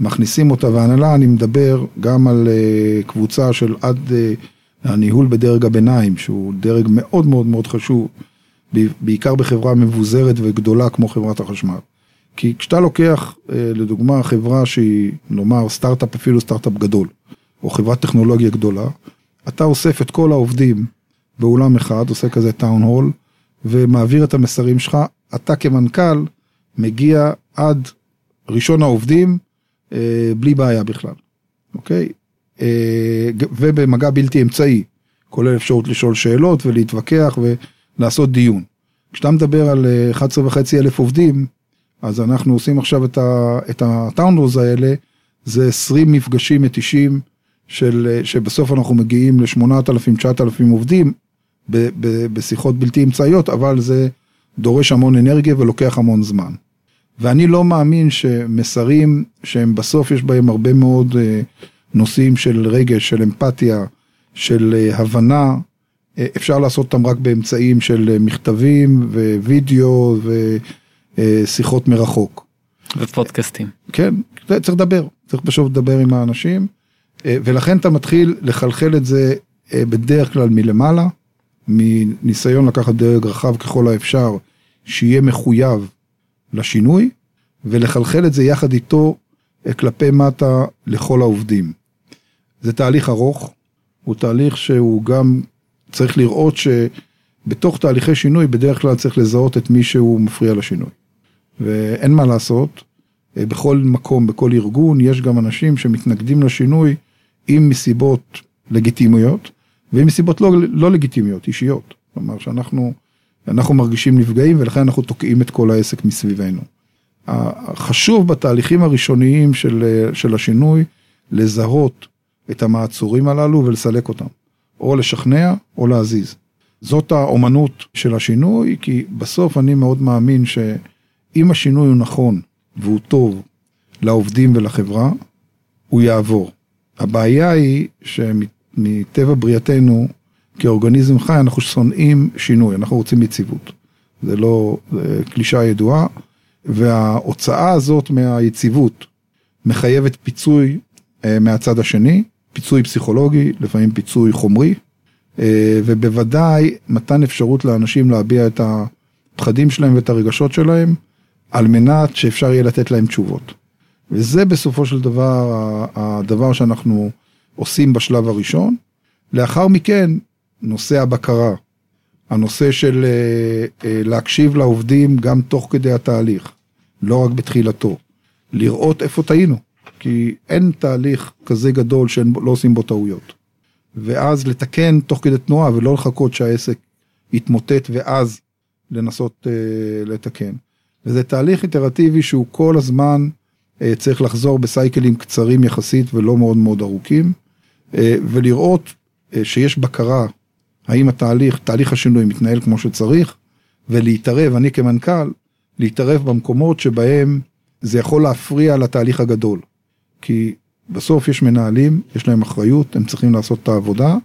מכניסים אותה, והנהלה, אני מדבר גם על uh, קבוצה של עד uh, הניהול בדרג הביניים, שהוא דרג מאוד מאוד מאוד חשוב, בעיקר בחברה מבוזרת וגדולה כמו חברת החשמל. כי כשאתה לוקח, uh, לדוגמה, חברה שהיא, נאמר, סטארט-אפ, אפילו סטארט-אפ גדול, או חברת טכנולוגיה גדולה, אתה אוסף את כל העובדים באולם אחד, עושה כזה טאון הול, ומעביר את המסרים שלך, אתה כמנכ"ל מגיע עד ראשון העובדים, אה, בלי בעיה בכלל, אוקיי? אה, ובמגע בלתי אמצעי, כולל אפשרות לשאול שאלות ולהתווכח ולעשות דיון. כשאתה מדבר על 11 וחצי אלף עובדים, אז אנחנו עושים עכשיו את הטאונרוז האלה, זה 20 מפגשים מתישים של, שבסוף אנחנו מגיעים ל-8,000-9,000 עובדים ב, ב, בשיחות בלתי אמצעיות, אבל זה דורש המון אנרגיה ולוקח המון זמן. ואני לא מאמין שמסרים שהם בסוף יש בהם הרבה מאוד אה, נושאים של רגש, של אמפתיה, של אה, הבנה, אה, אפשר לעשות אותם רק באמצעים של מכתבים ווידאו ושיחות מרחוק. ופודקאסטים. כן, צריך לדבר, צריך פשוט לדבר עם האנשים, ולכן אתה מתחיל לחלחל את זה בדרך כלל מלמעלה, מניסיון לקחת דרג רחב ככל האפשר, שיהיה מחויב לשינוי, ולחלחל את זה יחד איתו אה, כלפי מטה לכל העובדים. זה תהליך ארוך, הוא תהליך שהוא גם צריך לראות שבתוך תהליכי שינוי בדרך כלל צריך לזהות את מי שהוא מפריע לשינוי. ואין מה לעשות, אה, בכל מקום, בכל ארגון, יש גם אנשים שמתנגדים לשינוי עם מסיבות לגיטימיות, ועם מסיבות לא, לא לגיטימיות, אישיות. כלומר שאנחנו אנחנו מרגישים נפגעים ולכן אנחנו תוקעים את כל העסק מסביבנו. חשוב בתהליכים הראשוניים של, של השינוי לזהות את המעצורים הללו ולסלק אותם, או לשכנע או להזיז. זאת האומנות של השינוי, כי בסוף אני מאוד מאמין שאם השינוי הוא נכון והוא טוב לעובדים ולחברה, הוא יעבור. הבעיה היא שמטבע בריאתנו כאורגניזם חי אנחנו שונאים שינוי, אנחנו רוצים יציבות. זה לא קלישה ידועה, וההוצאה הזאת מהיציבות מחייבת פיצוי אה, מהצד השני, פיצוי פסיכולוגי, לפעמים פיצוי חומרי, אה, ובוודאי מתן אפשרות לאנשים להביע את הפחדים שלהם ואת הרגשות שלהם, על מנת שאפשר יהיה לתת להם תשובות. וזה בסופו של דבר הדבר שאנחנו עושים בשלב הראשון. לאחר מכן נושא הבקרה, הנושא של אה, אה, להקשיב לעובדים גם תוך כדי התהליך, לא רק בתחילתו, לראות איפה טעינו, כי אין תהליך כזה גדול שלא עושים בו טעויות. ואז לתקן תוך כדי תנועה ולא לחכות שהעסק יתמוטט ואז לנסות אה, לתקן. וזה תהליך איטרטיבי שהוא כל הזמן אה, צריך לחזור בסייקלים קצרים יחסית ולא מאוד מאוד ארוכים, אה, ולראות אה, שיש בקרה האם התהליך, תהליך השינוי מתנהל כמו שצריך, ולהתערב, אני כמנכ"ל, להתערב במקומות שבהם זה יכול להפריע לתהליך הגדול. כי בסוף יש מנהלים, יש להם אחריות, הם צריכים לעשות את העבודה,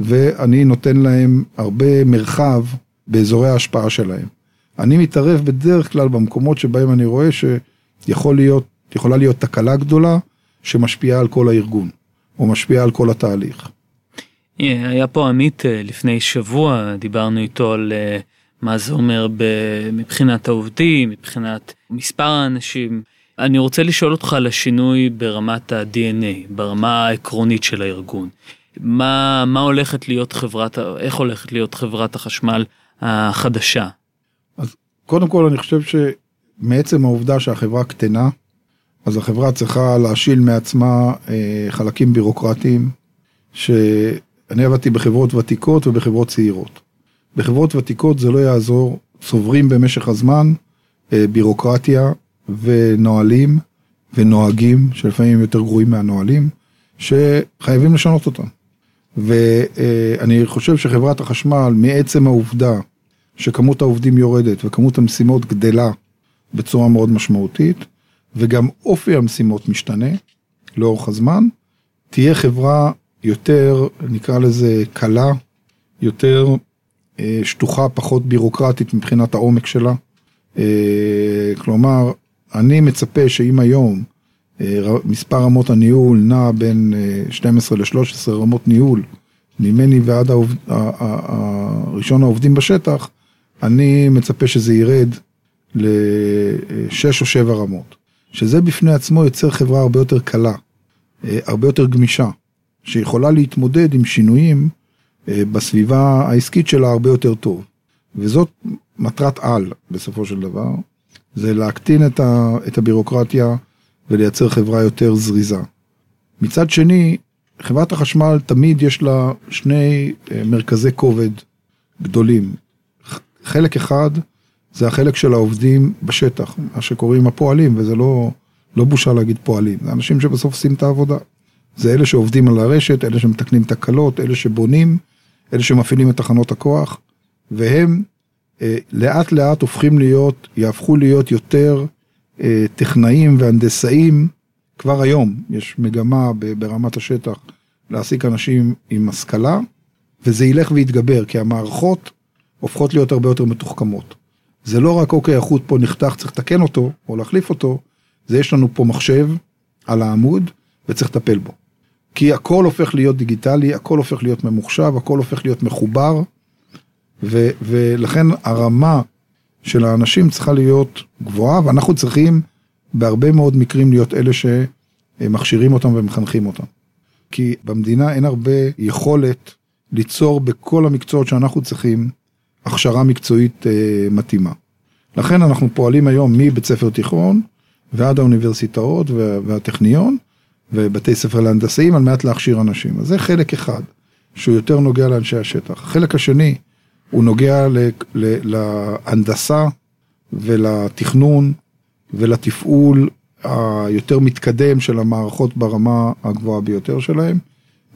ואני נותן להם הרבה מרחב באזורי ההשפעה שלהם. אני מתערב בדרך כלל במקומות שבהם אני רואה שיכול להיות, יכולה להיות תקלה גדולה שמשפיעה על כל הארגון, או משפיעה על כל התהליך. היה פה עמית אה, לפני שבוע, דיברנו איתו על אה, מה זה אומר מבחינת העובדים, מבחינת מספר האנשים. אני רוצה לשאול אותך על השינוי ברמת ה-DNA, ברמה העקרונית של הארגון. מה, מה הולכת להיות חברת, איך הולכת להיות חברת החשמל החדשה? קודם כל אני חושב שמעצם העובדה שהחברה קטנה, אז החברה צריכה להשיל מעצמה אה, חלקים בירוקרטיים, ש... אני עבדתי בחברות ותיקות ובחברות צעירות. בחברות ותיקות זה לא יעזור, צוברים במשך הזמן אה, בירוקרטיה ונהלים ונוהגים, שלפעמים יותר גרועים מהנהלים, שחייבים לשנות אותם. ואני חושב שחברת החשמל, מעצם העובדה שכמות העובדים יורדת וכמות המשימות גדלה בצורה מאוד משמעותית, וגם אופי המשימות משתנה לאורך הזמן, תהיה חברה יותר, נקרא לזה, קלה, יותר אה, שטוחה, פחות בירוקרטית מבחינת העומק שלה. אה, כלומר, אני מצפה שאם היום אה, מספר רמות הניהול נע בין 12 ל-13 רמות ניהול, ממני ועד העובד, ראשון העובדים בשטח, אני מצפה שזה ירד לשש או שבע רמות, שזה בפני עצמו יוצר חברה הרבה יותר קלה, הרבה יותר גמישה. שיכולה להתמודד עם שינויים אה, בסביבה העסקית שלה הרבה יותר טוב. וזאת מטרת על בסופו של דבר, זה להקטין את, ה, את הבירוקרטיה ולייצר חברה יותר זריזה. מצד שני, חברת החשמל תמיד יש לה שני אה, מרכזי כובד גדולים. חלק אחד זה החלק של העובדים בשטח, מה שקוראים הפועלים, וזה לא, לא בושה להגיד פועלים, זה אנשים שבסוף עושים את העבודה. זה אלה שעובדים על הרשת, אלה שמתקנים תקלות, אלה שבונים, אלה שמפעילים את תחנות הכוח, והם אה, לאט לאט הופכים להיות, יהפכו להיות יותר אה, טכנאים והנדסאים. כבר היום יש מגמה ברמת השטח להעסיק אנשים עם השכלה, וזה ילך ויתגבר, כי המערכות הופכות להיות הרבה יותר מתוחכמות. זה לא רק אוקיי, החוט פה נחתך, צריך לתקן אותו, או להחליף אותו, זה יש לנו פה מחשב על העמוד, וצריך לטפל בו. כי הכל הופך להיות דיגיטלי, הכל הופך להיות ממוחשב, הכל הופך להיות מחובר, ו, ולכן הרמה של האנשים צריכה להיות גבוהה, ואנחנו צריכים בהרבה מאוד מקרים להיות אלה שמכשירים אותם ומחנכים אותם. כי במדינה אין הרבה יכולת ליצור בכל המקצועות שאנחנו צריכים הכשרה מקצועית אה, מתאימה. לכן אנחנו פועלים היום מבית ספר תיכון ועד האוניברסיטאות וה, והטכניון ובתי ספר להנדסאים על מנת להכשיר אנשים. אז זה חלק אחד שהוא יותר נוגע לאנשי השטח. החלק השני הוא נוגע ל, ל, להנדסה ולתכנון ולתפעול היותר מתקדם של המערכות ברמה הגבוהה ביותר שלהם.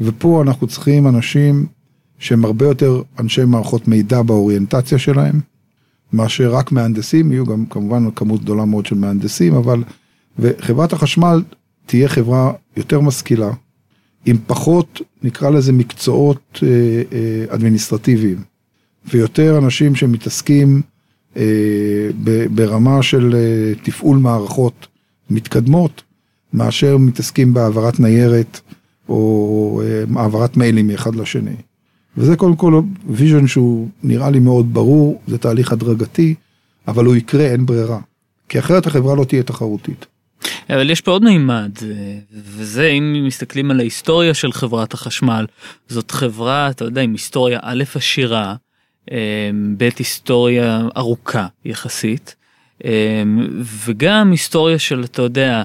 ופה אנחנו צריכים אנשים שהם הרבה יותר אנשי מערכות מידע באוריינטציה שלהם, מאשר רק מהנדסים, יהיו גם כמובן כמות גדולה מאוד של מהנדסים, אבל, וחברת החשמל תהיה חברה יותר משכילה, עם פחות, נקרא לזה מקצועות אה, אה, אדמיניסטרטיביים, ויותר אנשים שמתעסקים אה, ב, ברמה של אה, תפעול מערכות מתקדמות, מאשר מתעסקים בהעברת ניירת או אה, העברת מיילים מאחד לשני. וזה קודם כל vision שהוא נראה לי מאוד ברור, זה תהליך הדרגתי, אבל הוא יקרה, אין ברירה. כי אחרת החברה לא תהיה תחרותית. אבל יש פה עוד מימד, אה, וזה אם מסתכלים על ההיסטוריה של חברת החשמל, זאת חברה, אתה יודע, עם היסטוריה א' עשירה, אה, ב' היסטוריה ארוכה יחסית, אה, וגם היסטוריה של, אתה יודע,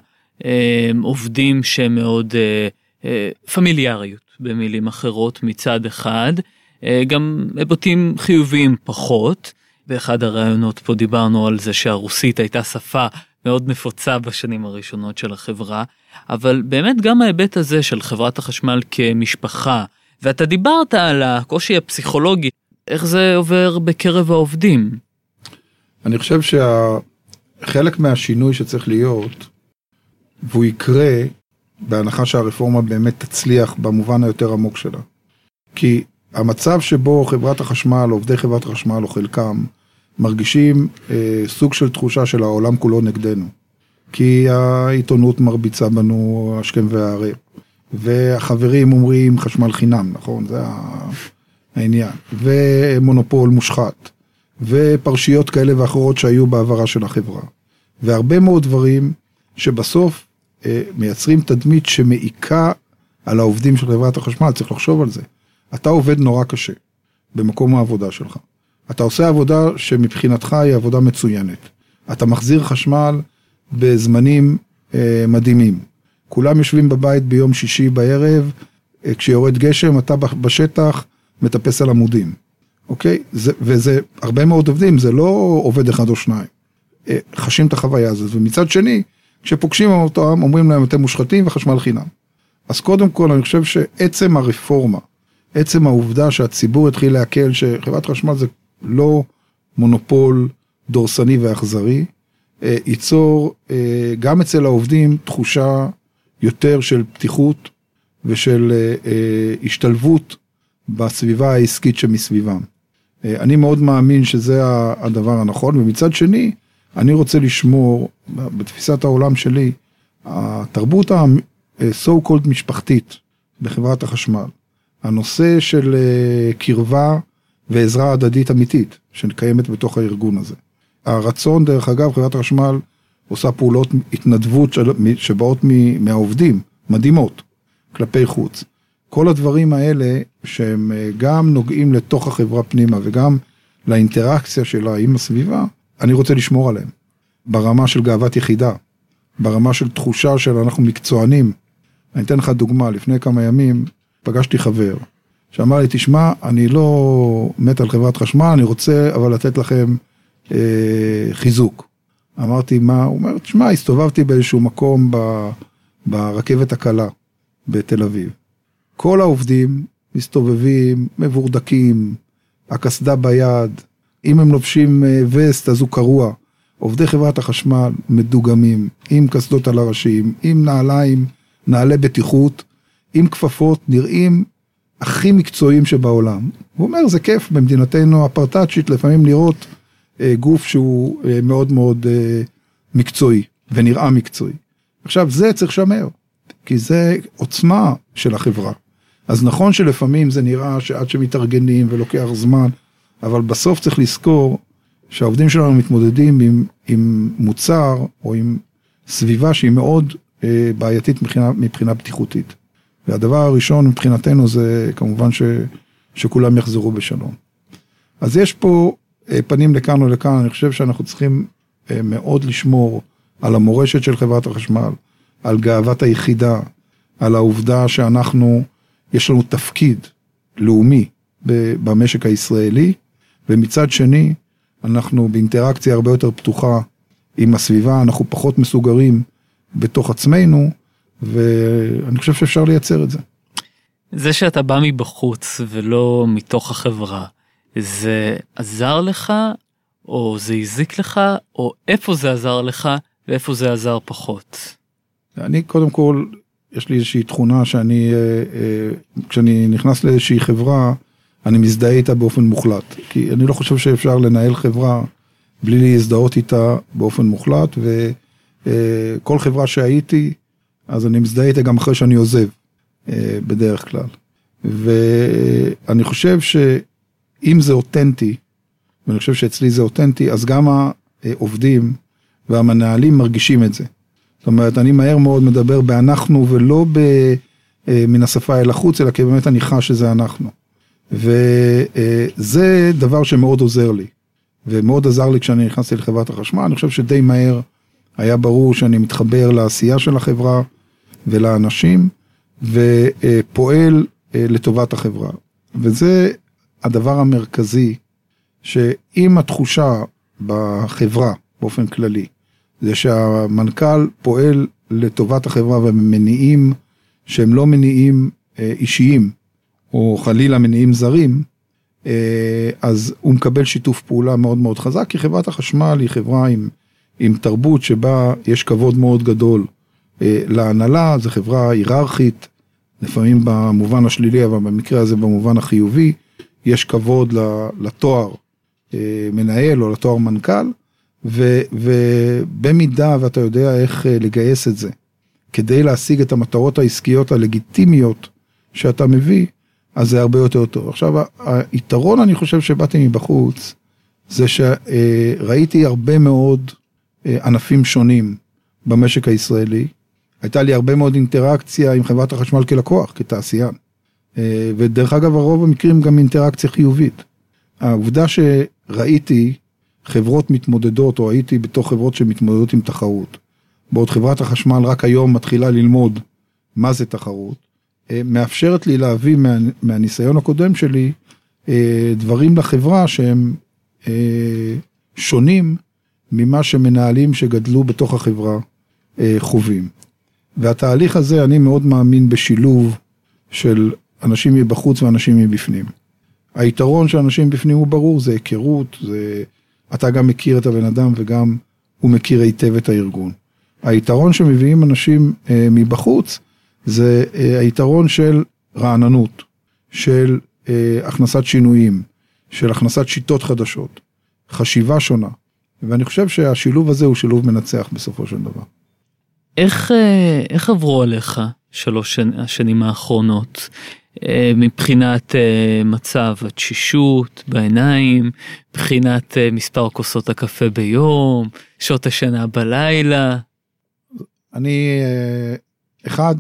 עובדים שהם מאוד פמיליאריות, במילים אחרות, מצד אחד, גם היבטים חיוביים פחות. באחד הראיונות פה דיברנו על זה שהרוסית הייתה שפה מאוד נפוצה בשנים הראשונות של החברה, אבל באמת גם ההיבט הזה של חברת החשמל כמשפחה, ואתה דיברת על הקושי הפסיכולוגי, איך זה עובר בקרב העובדים. אני חושב שחלק מהשינוי שצריך להיות, והוא יקרה בהנחה שהרפורמה באמת תצליח במובן היותר עמוק שלה. כי המצב שבו חברת החשמל, עובדי חברת החשמל או חלקם, מרגישים אה, סוג של תחושה של העולם כולו נגדנו. כי העיתונות מרביצה בנו השכם והערב, והחברים אומרים חשמל חינם, נכון? זה העניין. ומונופול מושחת, ופרשיות כאלה ואחרות שהיו בעברה של החברה. והרבה מאוד דברים שבסוף מייצרים תדמית שמעיקה על העובדים של חברת החשמל, צריך לחשוב על זה. אתה עובד נורא קשה במקום העבודה שלך. אתה עושה עבודה שמבחינתך היא עבודה מצוינת. אתה מחזיר חשמל בזמנים אה, מדהימים. כולם יושבים בבית ביום שישי בערב, אה, כשיורד גשם, אתה בשטח מטפס על עמודים, אוקיי? זה, וזה הרבה מאוד עובדים, זה לא עובד אחד או שניים. אה, חשים את החוויה הזאת, ומצד שני, כשפוגשים אותם, אומרים להם אתם מושחתים וחשמל חינם. אז קודם כל, אני חושב שעצם הרפורמה, עצם העובדה שהציבור התחיל להקל שחברת חשמל זה לא מונופול דורסני ואכזרי, אה, ייצור אה, גם אצל העובדים תחושה יותר של פתיחות ושל אה, השתלבות בסביבה העסקית שמסביבם. אני מאוד מאמין שזה הדבר הנכון, ומצד שני, אני רוצה לשמור, בתפיסת העולם שלי, התרבות ה-so called משפחתית בחברת החשמל, הנושא של קרבה ועזרה הדדית אמיתית שקיימת בתוך הארגון הזה. הרצון, דרך אגב, חברת החשמל עושה פעולות התנדבות שבאות מהעובדים, מדהימות, כלפי חוץ. כל הדברים האלה שהם אה, גם נוגעים לתוך החברה פנימה וגם לאינטראקציה שלה עם הסביבה, אני רוצה לשמור עליהם. ברמה של גאוות יחידה, ברמה של תחושה של אנחנו מקצוענים, אני אתן לך דוגמה, לפני כמה ימים פגשתי חבר, שאמר לי, תשמע, אני לא מת על חברת חשמל, אני רוצה אבל לתת לכם אה, חיזוק. אמרתי, מה? הוא אומר, תשמע, הסתובבתי באיזשהו מקום ב, ברכבת הקלה בתל אביב. כל העובדים מסתובבים, מבורדקים, הקסדה ביד, אם הם לובשים אה, וסט אז הוא קרוע. עובדי חברת החשמל מדוגמים, עם קסדות על הראשים, עם נעליים, נעלי בטיחות, עם כפפות, נראים הכי מקצועיים שבעולם. הוא אומר, זה כיף במדינתנו הפרטאצ'ית לפעמים לראות אה, גוף שהוא אה, מאוד מאוד אה, מקצועי ונראה מקצועי. עכשיו, זה צריך לשמר, כי זה עוצמה של החברה. אז נכון שלפעמים זה נראה שעד שמתארגנים ולוקח זמן, אבל בסוף צריך לזכור שהעובדים שלנו מתמודדים עם, עם מוצר או עם סביבה שהיא מאוד אה, בעייתית מבחינה, מבחינה בטיחותית. והדבר הראשון מבחינתנו זה כמובן ש, שכולם יחזרו בשלום. אז יש פה אה, פנים לכאן ולכאן, אני חושב שאנחנו צריכים אה, מאוד לשמור על המורשת של חברת החשמל, על גאוות היחידה, על העובדה שאנחנו, יש לנו תפקיד לאומי במשק הישראלי, ומצד שני, אנחנו באינטראקציה הרבה יותר פתוחה עם הסביבה, אנחנו פחות מסוגרים בתוך עצמנו, ואני חושב שאפשר לייצר את זה. זה שאתה בא מבחוץ ולא מתוך החברה, זה עזר לך, או זה הזיק לך, או איפה זה עזר לך, ואיפה זה עזר פחות? אני קודם כל, יש לי איזושהי תכונה שאני, אה, אה, כשאני נכנס לאיזושהי חברה, אני מזדהה איתה באופן מוחלט. כי אני לא חושב שאפשר לנהל חברה בלי להזדהות איתה באופן מוחלט, וכל אה, חברה שהייתי, אז אני מזדהה איתה גם אחרי שאני עוזב, בדרך כלל. ואני חושב שאם זה אותנטי, ואני חושב שאצלי זה אותנטי, אז גם העובדים והמנהלים מרגישים את זה. זאת אומרת, אני מהר מאוד מדבר באנחנו ולא אה, מן השפה אל החוץ, אלא כי באמת אני חש שזה אנחנו. וזה דבר שמאוד עוזר לי, ומאוד עזר לי כשאני נכנסתי לחברת החשמל, אני חושב שדי מהר היה ברור שאני מתחבר לעשייה של החברה ולאנשים, ופועל אה, לטובת החברה. וזה הדבר המרכזי, שאם התחושה בחברה באופן כללי, זה שהמנכ"ל פועל לטובת החברה ומניעים שהם לא מניעים אה, אישיים, או חלילה מניעים זרים, אה, אז הוא מקבל שיתוף פעולה מאוד מאוד חזק, כי חברת החשמל היא חברה עם, עם תרבות שבה יש כבוד מאוד גדול אה, להנהלה, זו חברה היררכית, לפעמים במובן השלילי, אבל במקרה הזה במובן החיובי, יש כבוד לתואר מנהל או לתואר מנכ"ל. ו, ובמידה ואתה יודע איך אה, לגייס את זה, כדי להשיג את המטרות העסקיות הלגיטימיות שאתה מביא, אז זה הרבה יותר טוב. עכשיו, היתרון אני חושב שבאתי מבחוץ, זה שראיתי הרבה מאוד אה, ענפים שונים במשק הישראלי. הייתה לי הרבה מאוד אינטראקציה עם חברת החשמל כלקוח, כתעשיין. אה, ודרך אגב, הרוב המקרים גם אינטראקציה חיובית. העובדה שראיתי חברות מתמודדות, או הייתי בתוך חברות שמתמודדות עם תחרות. בעוד חברת החשמל רק היום מתחילה ללמוד מה זה תחרות, מאפשרת לי להביא מה, מהניסיון הקודם שלי אה, דברים לחברה שהם אה, שונים ממה שמנהלים שגדלו בתוך החברה חווים. והתהליך הזה, אני מאוד מאמין בשילוב של אנשים מבחוץ ואנשים מבפנים. היתרון של אנשים בפנים הוא ברור, זה היכרות, זה אתה גם מכיר את הבן אדם וגם הוא מכיר היטב את הארגון. היתרון שמביאים אנשים אה, מבחוץ זה אה, היתרון של רעננות, של אה, הכנסת שינויים, של הכנסת שיטות חדשות, חשיבה שונה. ואני חושב שהשילוב הזה הוא שילוב מנצח בסופו של דבר. איך, אה, איך עברו עליך שלוש השנים האחרונות? מבחינת מצב התשישות בעיניים, מבחינת מספר כוסות הקפה ביום, שעות השינה בלילה. אני, אחד,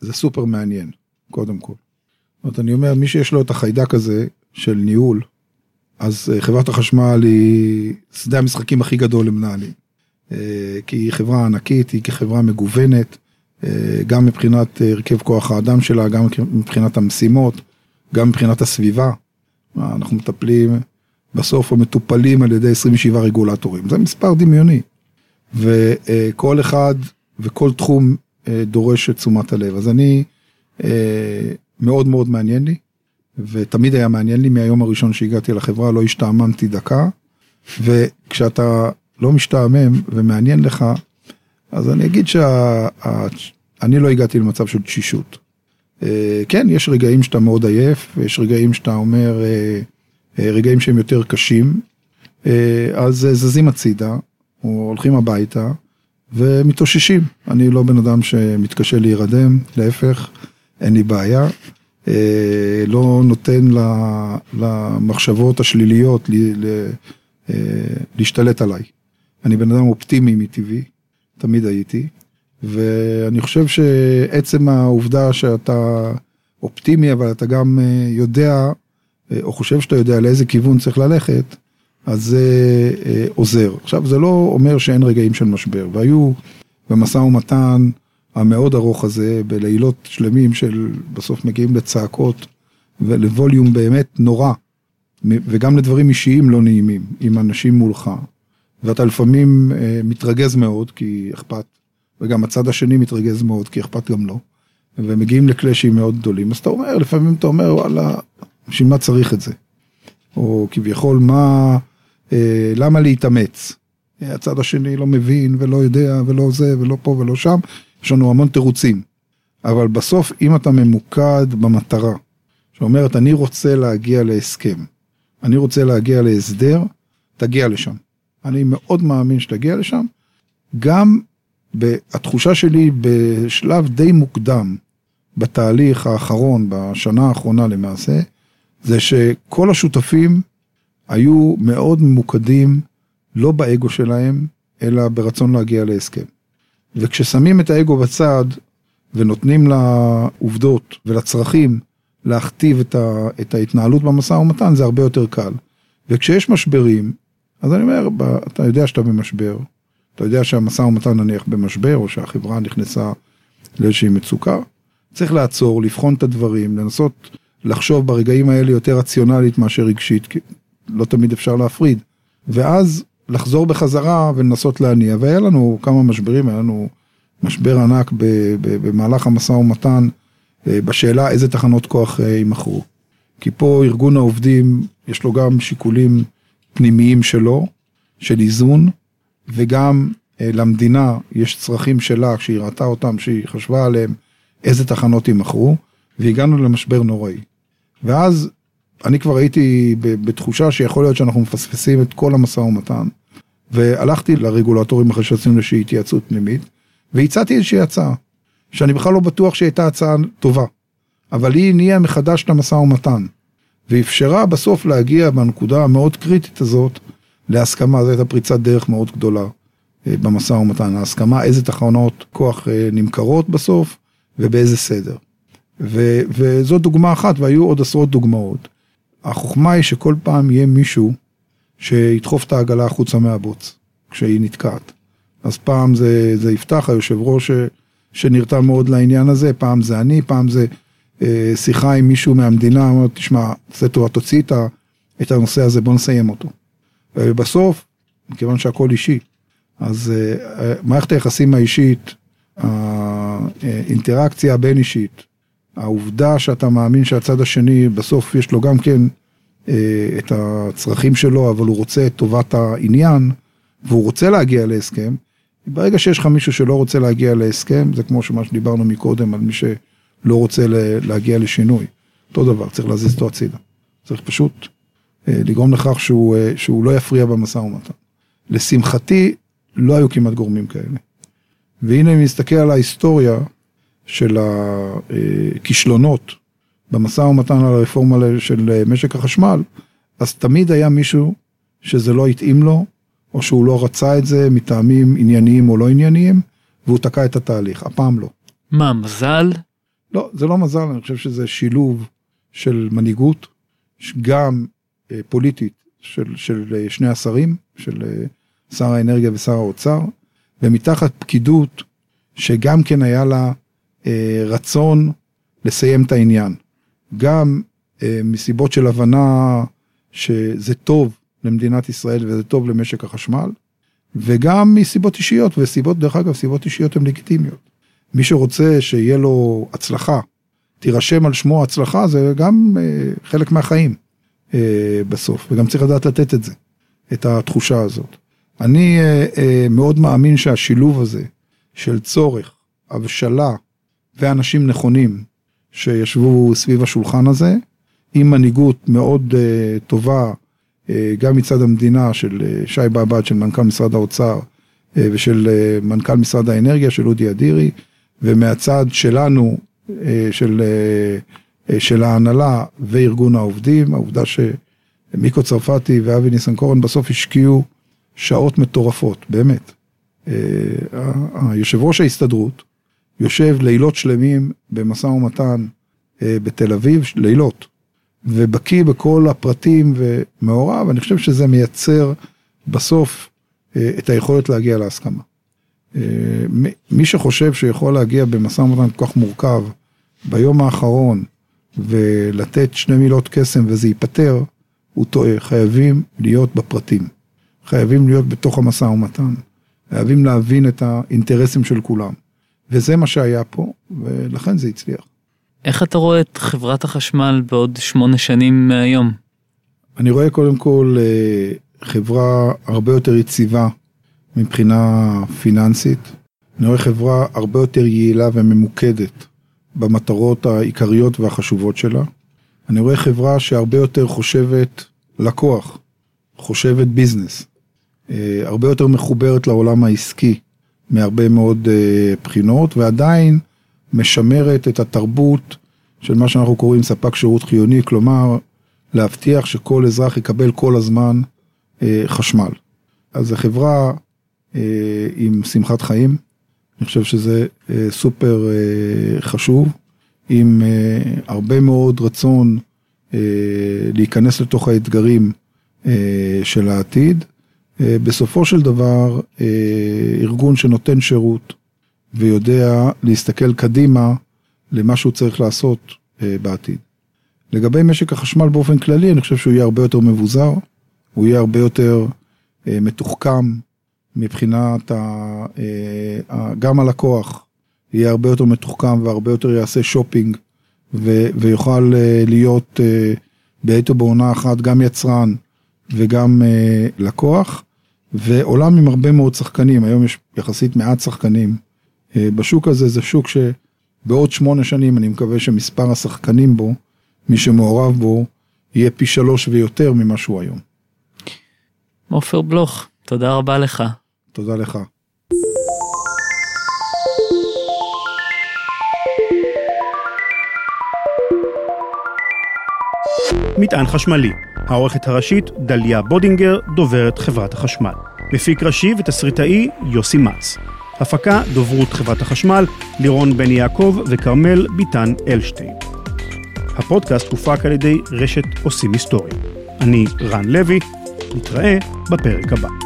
זה סופר מעניין, קודם כל. זאת אומרת, אני אומר, מי שיש לו את החיידק הזה של ניהול, אז חברת החשמל היא שדה המשחקים הכי גדול למנהלים. כי היא חברה ענקית, היא כחברה מגוונת, אה, גם מבחינת הרכב כוח האדם שלה, גם מבחינת המשימות, גם מבחינת הסביבה. אנחנו מטפלים בסוף או מטופלים על ידי 27 רגולטורים, זה מספר דמיוני. וכל אחד וכל תחום אה, דורש את תשומת הלב. אז אני, אה, מאוד מאוד מעניין לי, ותמיד היה מעניין לי מהיום הראשון שהגעתי לחברה, לא השתעממתי דקה, וכשאתה לא משתעמם ומעניין לך, אז אני אגיד שאני לא הגעתי למצב של תשישות. אה, כן, יש רגעים שאתה מאוד עייף, יש רגעים שאתה אומר, רגעים שהם יותר קשים, אז זזים הצידה, או הולכים הביתה, ומתאוששים. אני לא בן אדם שמתקשה להירדם, להפך, אין לי בעיה. אה, לא נותן למחשבות השליליות אה, להשתלט עליי. אני בן אדם אופטימי מטבעי, תמיד הייתי, ואני חושב שעצם העובדה שאתה אופטימי, אבל אתה גם אה, יודע, או חושב שאתה יודע לאיזה כיוון צריך ללכת, אז זה אה, עוזר. עכשיו, זה לא אומר שאין רגעים של משבר, והיו במשא ומתן המאוד ארוך הזה, בלילות שלמים של בסוף מגיעים לצעקות ולווליום באמת נורא, וגם לדברים אישיים לא נעימים, עם אנשים מולך. ואתה לפעמים אה, מתרגז מאוד, כי אכפת, וגם הצד השני מתרגז מאוד, כי אכפת גם לו, ומגיעים לקלאשים מאוד גדולים, אז אתה אומר, לפעמים אתה אומר, וואלה, בשביל מה צריך את זה? או כביכול, מה... אה, למה להתאמץ? הצד השני לא מבין ולא יודע ולא זה ולא פה ולא שם, יש לנו המון תירוצים. אבל בסוף אם אתה ממוקד במטרה, שאומרת אני רוצה להגיע להסכם, אני רוצה להגיע להסדר, תגיע לשם. אני מאוד מאמין שתגיע לשם. גם התחושה שלי בשלב די מוקדם בתהליך האחרון, בשנה האחרונה למעשה, זה שכל השותפים היו מאוד ממוקדים לא באגו שלהם, אלא ברצון להגיע להסכם. וכששמים את האגו בצד ונותנים לעובדות ולצרכים להכתיב את, ה, את ההתנהלות במשא ומתן, זה הרבה יותר קל. וכשיש משברים, אז אני אומר, אתה יודע שאתה במשבר, אתה יודע שהמשא ומתן נניח במשבר, או שהחברה נכנסה לאיזושהי מצוקה, צריך לעצור, לבחון את הדברים, לנסות לחשוב ברגעים האלה יותר רציונלית מאשר רגשית, לא תמיד אפשר להפריד. ואז לחזור בחזרה ולנסות להניע, והיה לנו כמה משברים, היה לנו משבר ענק במהלך המשא ומתן אה, בשאלה איזה תחנות כוח אה, יימכרו. כי פה ארגון העובדים, יש לו גם שיקולים פנימיים שלו, של איזון, וגם אה, למדינה יש צרכים שלה, כשהיא ראתה אותם, שהיא חשבה עליהם, איזה תחנות יימכרו, והגענו למשבר נוראי. ואז אני כבר הייתי בתחושה שיכול להיות שאנחנו מפספסים את כל המשא ומתן, והלכתי לרגולטורים אחרי שעשינו איזושהי התייעצות פנימית, והצעתי איזושהי הצעה, שאני בכלל לא בטוח שהייתה הצעה טובה, אבל היא הניעה מחדש את המשא ומתן, ואפשרה בסוף להגיע בנקודה המאוד קריטית הזאת להסכמה, זו הייתה פריצת דרך מאוד גדולה אה, במשא ומתן, ההסכמה איזה תחנות כוח אה, נמכרות בסוף ובאיזה סדר. ו, וזו דוגמה אחת והיו עוד עשרות דוגמאות. החוכמה היא שכל פעם יהיה מישהו שידחוף את העגלה החוצה מהבוץ, כשהיא נתקעת. אז פעם זה, זה יפתח, היושב ראש שנרתם מאוד לעניין הזה, פעם זה אני, פעם זה אה, שיחה עם מישהו מהמדינה, אומר, תשמע, זה טוב, תוציא את, את הנושא הזה, בוא נסיים אותו. ובסוף, מכיוון שהכל אישי, אז אה, מערכת היחסים האישית, האינטראקציה הבין אישית, העובדה שאתה מאמין שהצד השני בסוף יש לו גם כן אה, את הצרכים שלו, אבל הוא רוצה את טובת העניין, והוא רוצה להגיע להסכם, ברגע שיש לך מישהו שלא רוצה להגיע להסכם, זה כמו שמה שדיברנו מקודם על מי שלא רוצה להגיע לשינוי. אותו דבר, צריך להזיז אותו הצידה. צריך פשוט אה, לגרום לכך שהוא, אה, שהוא לא יפריע במשא ומתן. לשמחתי, לא היו כמעט גורמים כאלה. והנה אם נסתכל על ההיסטוריה, של הכישלונות במשא ומתן על הרפורמה של משק החשמל, אז תמיד היה מישהו שזה לא התאים לו, או שהוא לא רצה את זה מטעמים ענייניים או לא ענייניים, והוא תקע את התהליך, הפעם לא. מה, מזל? לא, זה לא מזל, אני חושב שזה שילוב של מנהיגות, גם אה, פוליטית של, של אה, שני השרים, של אה, שר האנרגיה ושר האוצר, ומתחת פקידות שגם כן היה לה רצון לסיים את העניין. גם אה, מסיבות של הבנה שזה טוב למדינת ישראל וזה טוב למשק החשמל, וגם מסיבות אישיות, וסיבות, דרך אגב, סיבות אישיות הן לגיטימיות. מי שרוצה שיהיה לו הצלחה, תירשם על שמו הצלחה, זה גם אה, חלק מהחיים אה, בסוף, וגם צריך לדעת לתת את זה, את התחושה הזאת. אני אה, אה, מאוד מאמין שהשילוב הזה של צורך, הבשלה ואנשים נכונים שישבו סביב השולחן הזה, עם מנהיגות מאוד uh, טובה, uh, גם מצד המדינה של uh, שי באב"ד, של מנכ"ל משרד האוצר, uh, ושל uh, מנכ"ל משרד האנרגיה, של אודי אדירי, ומהצד שלנו, uh, של, uh, uh, של ההנהלה וארגון העובדים, העובדה שמיקו צרפתי ואבי ניסנקורן בסוף השקיעו שעות מטורפות, באמת. Uh, היושב ראש ההסתדרות יושב לילות שלמים במשא ומתן uh, בתל אביב, לילות. ובקיא בכל הפרטים ומעורב, אני חושב שזה מייצר בסוף אה, את היכולת להגיע להסכמה. אה, מי שחושב שיכול להגיע במשא ומתן כל כך מורכב ביום האחרון ולתת שני מילות קסם וזה ייפתר, הוא טועה. חייבים להיות בפרטים. חייבים להיות בתוך המשא ומתן. חייבים להבין את האינטרסים של כולם. וזה מה שהיה פה, ולכן זה הצליח. איך אתה רואה את חברת החשמל בעוד שמונה שנים מהיום? אני רואה קודם כל אה, חברה הרבה יותר יציבה מבחינה פיננסית. אני רואה חברה הרבה יותר יעילה וממוקדת במטרות העיקריות והחשובות שלה. אני רואה חברה שהרבה יותר חושבת לקוח, חושבת ביזנס, אה, הרבה יותר מחוברת לעולם העסקי מהרבה מאוד אה, בחינות, ועדיין משמרת את התרבות של מה שאנחנו קוראים ספק שירות חיוני, כלומר, להבטיח שכל אזרח יקבל כל הזמן אה, חשמל. אז זו חברה אה, עם שמחת חיים, אני חושב שזה סופר חשוב, עם הרבה מאוד רצון להיכנס לתוך האתגרים של העתיד. אה, בסופו של דבר, אה, ארגון שנותן שירות, ויודע להסתכל קדימה למה שהוא צריך לעשות אה, בעתיד. לגבי משק החשמל באופן כללי, אני חושב שהוא יהיה הרבה יותר מבוזר, הוא יהיה הרבה יותר מתוחכם מבחינת, ה, גם הלקוח יהיה הרבה יותר מתוחכם והרבה יותר יעשה שופינג ו, ויוכל להיות בעת ובעונה אחת גם יצרן וגם לקוח, ועולם עם הרבה מאוד שחקנים, היום יש יחסית מעט שחקנים אה, בשוק הזה זה שוק שבעוד שמונה שנים אני מקווה שמספר השחקנים בו, מי שמעורב בו, יהיה פי שלוש ויותר ממה שהוא היום. עופר בלוך, תודה רבה לך. תודה לך. מטען חשמלי, העורכת הראשית דליה בודינגר, דוברת חברת החשמל. מפיק ראשי ותסריטאי יוסי מצ. הפקה דוברות חברת החשמל, לירון בן יעקב וכרמל ביטן אלשטיין. הפודקאסט הופק על ידי רשת עושים היסטוריה. אני רן לוי, נתראה בפרק הבא.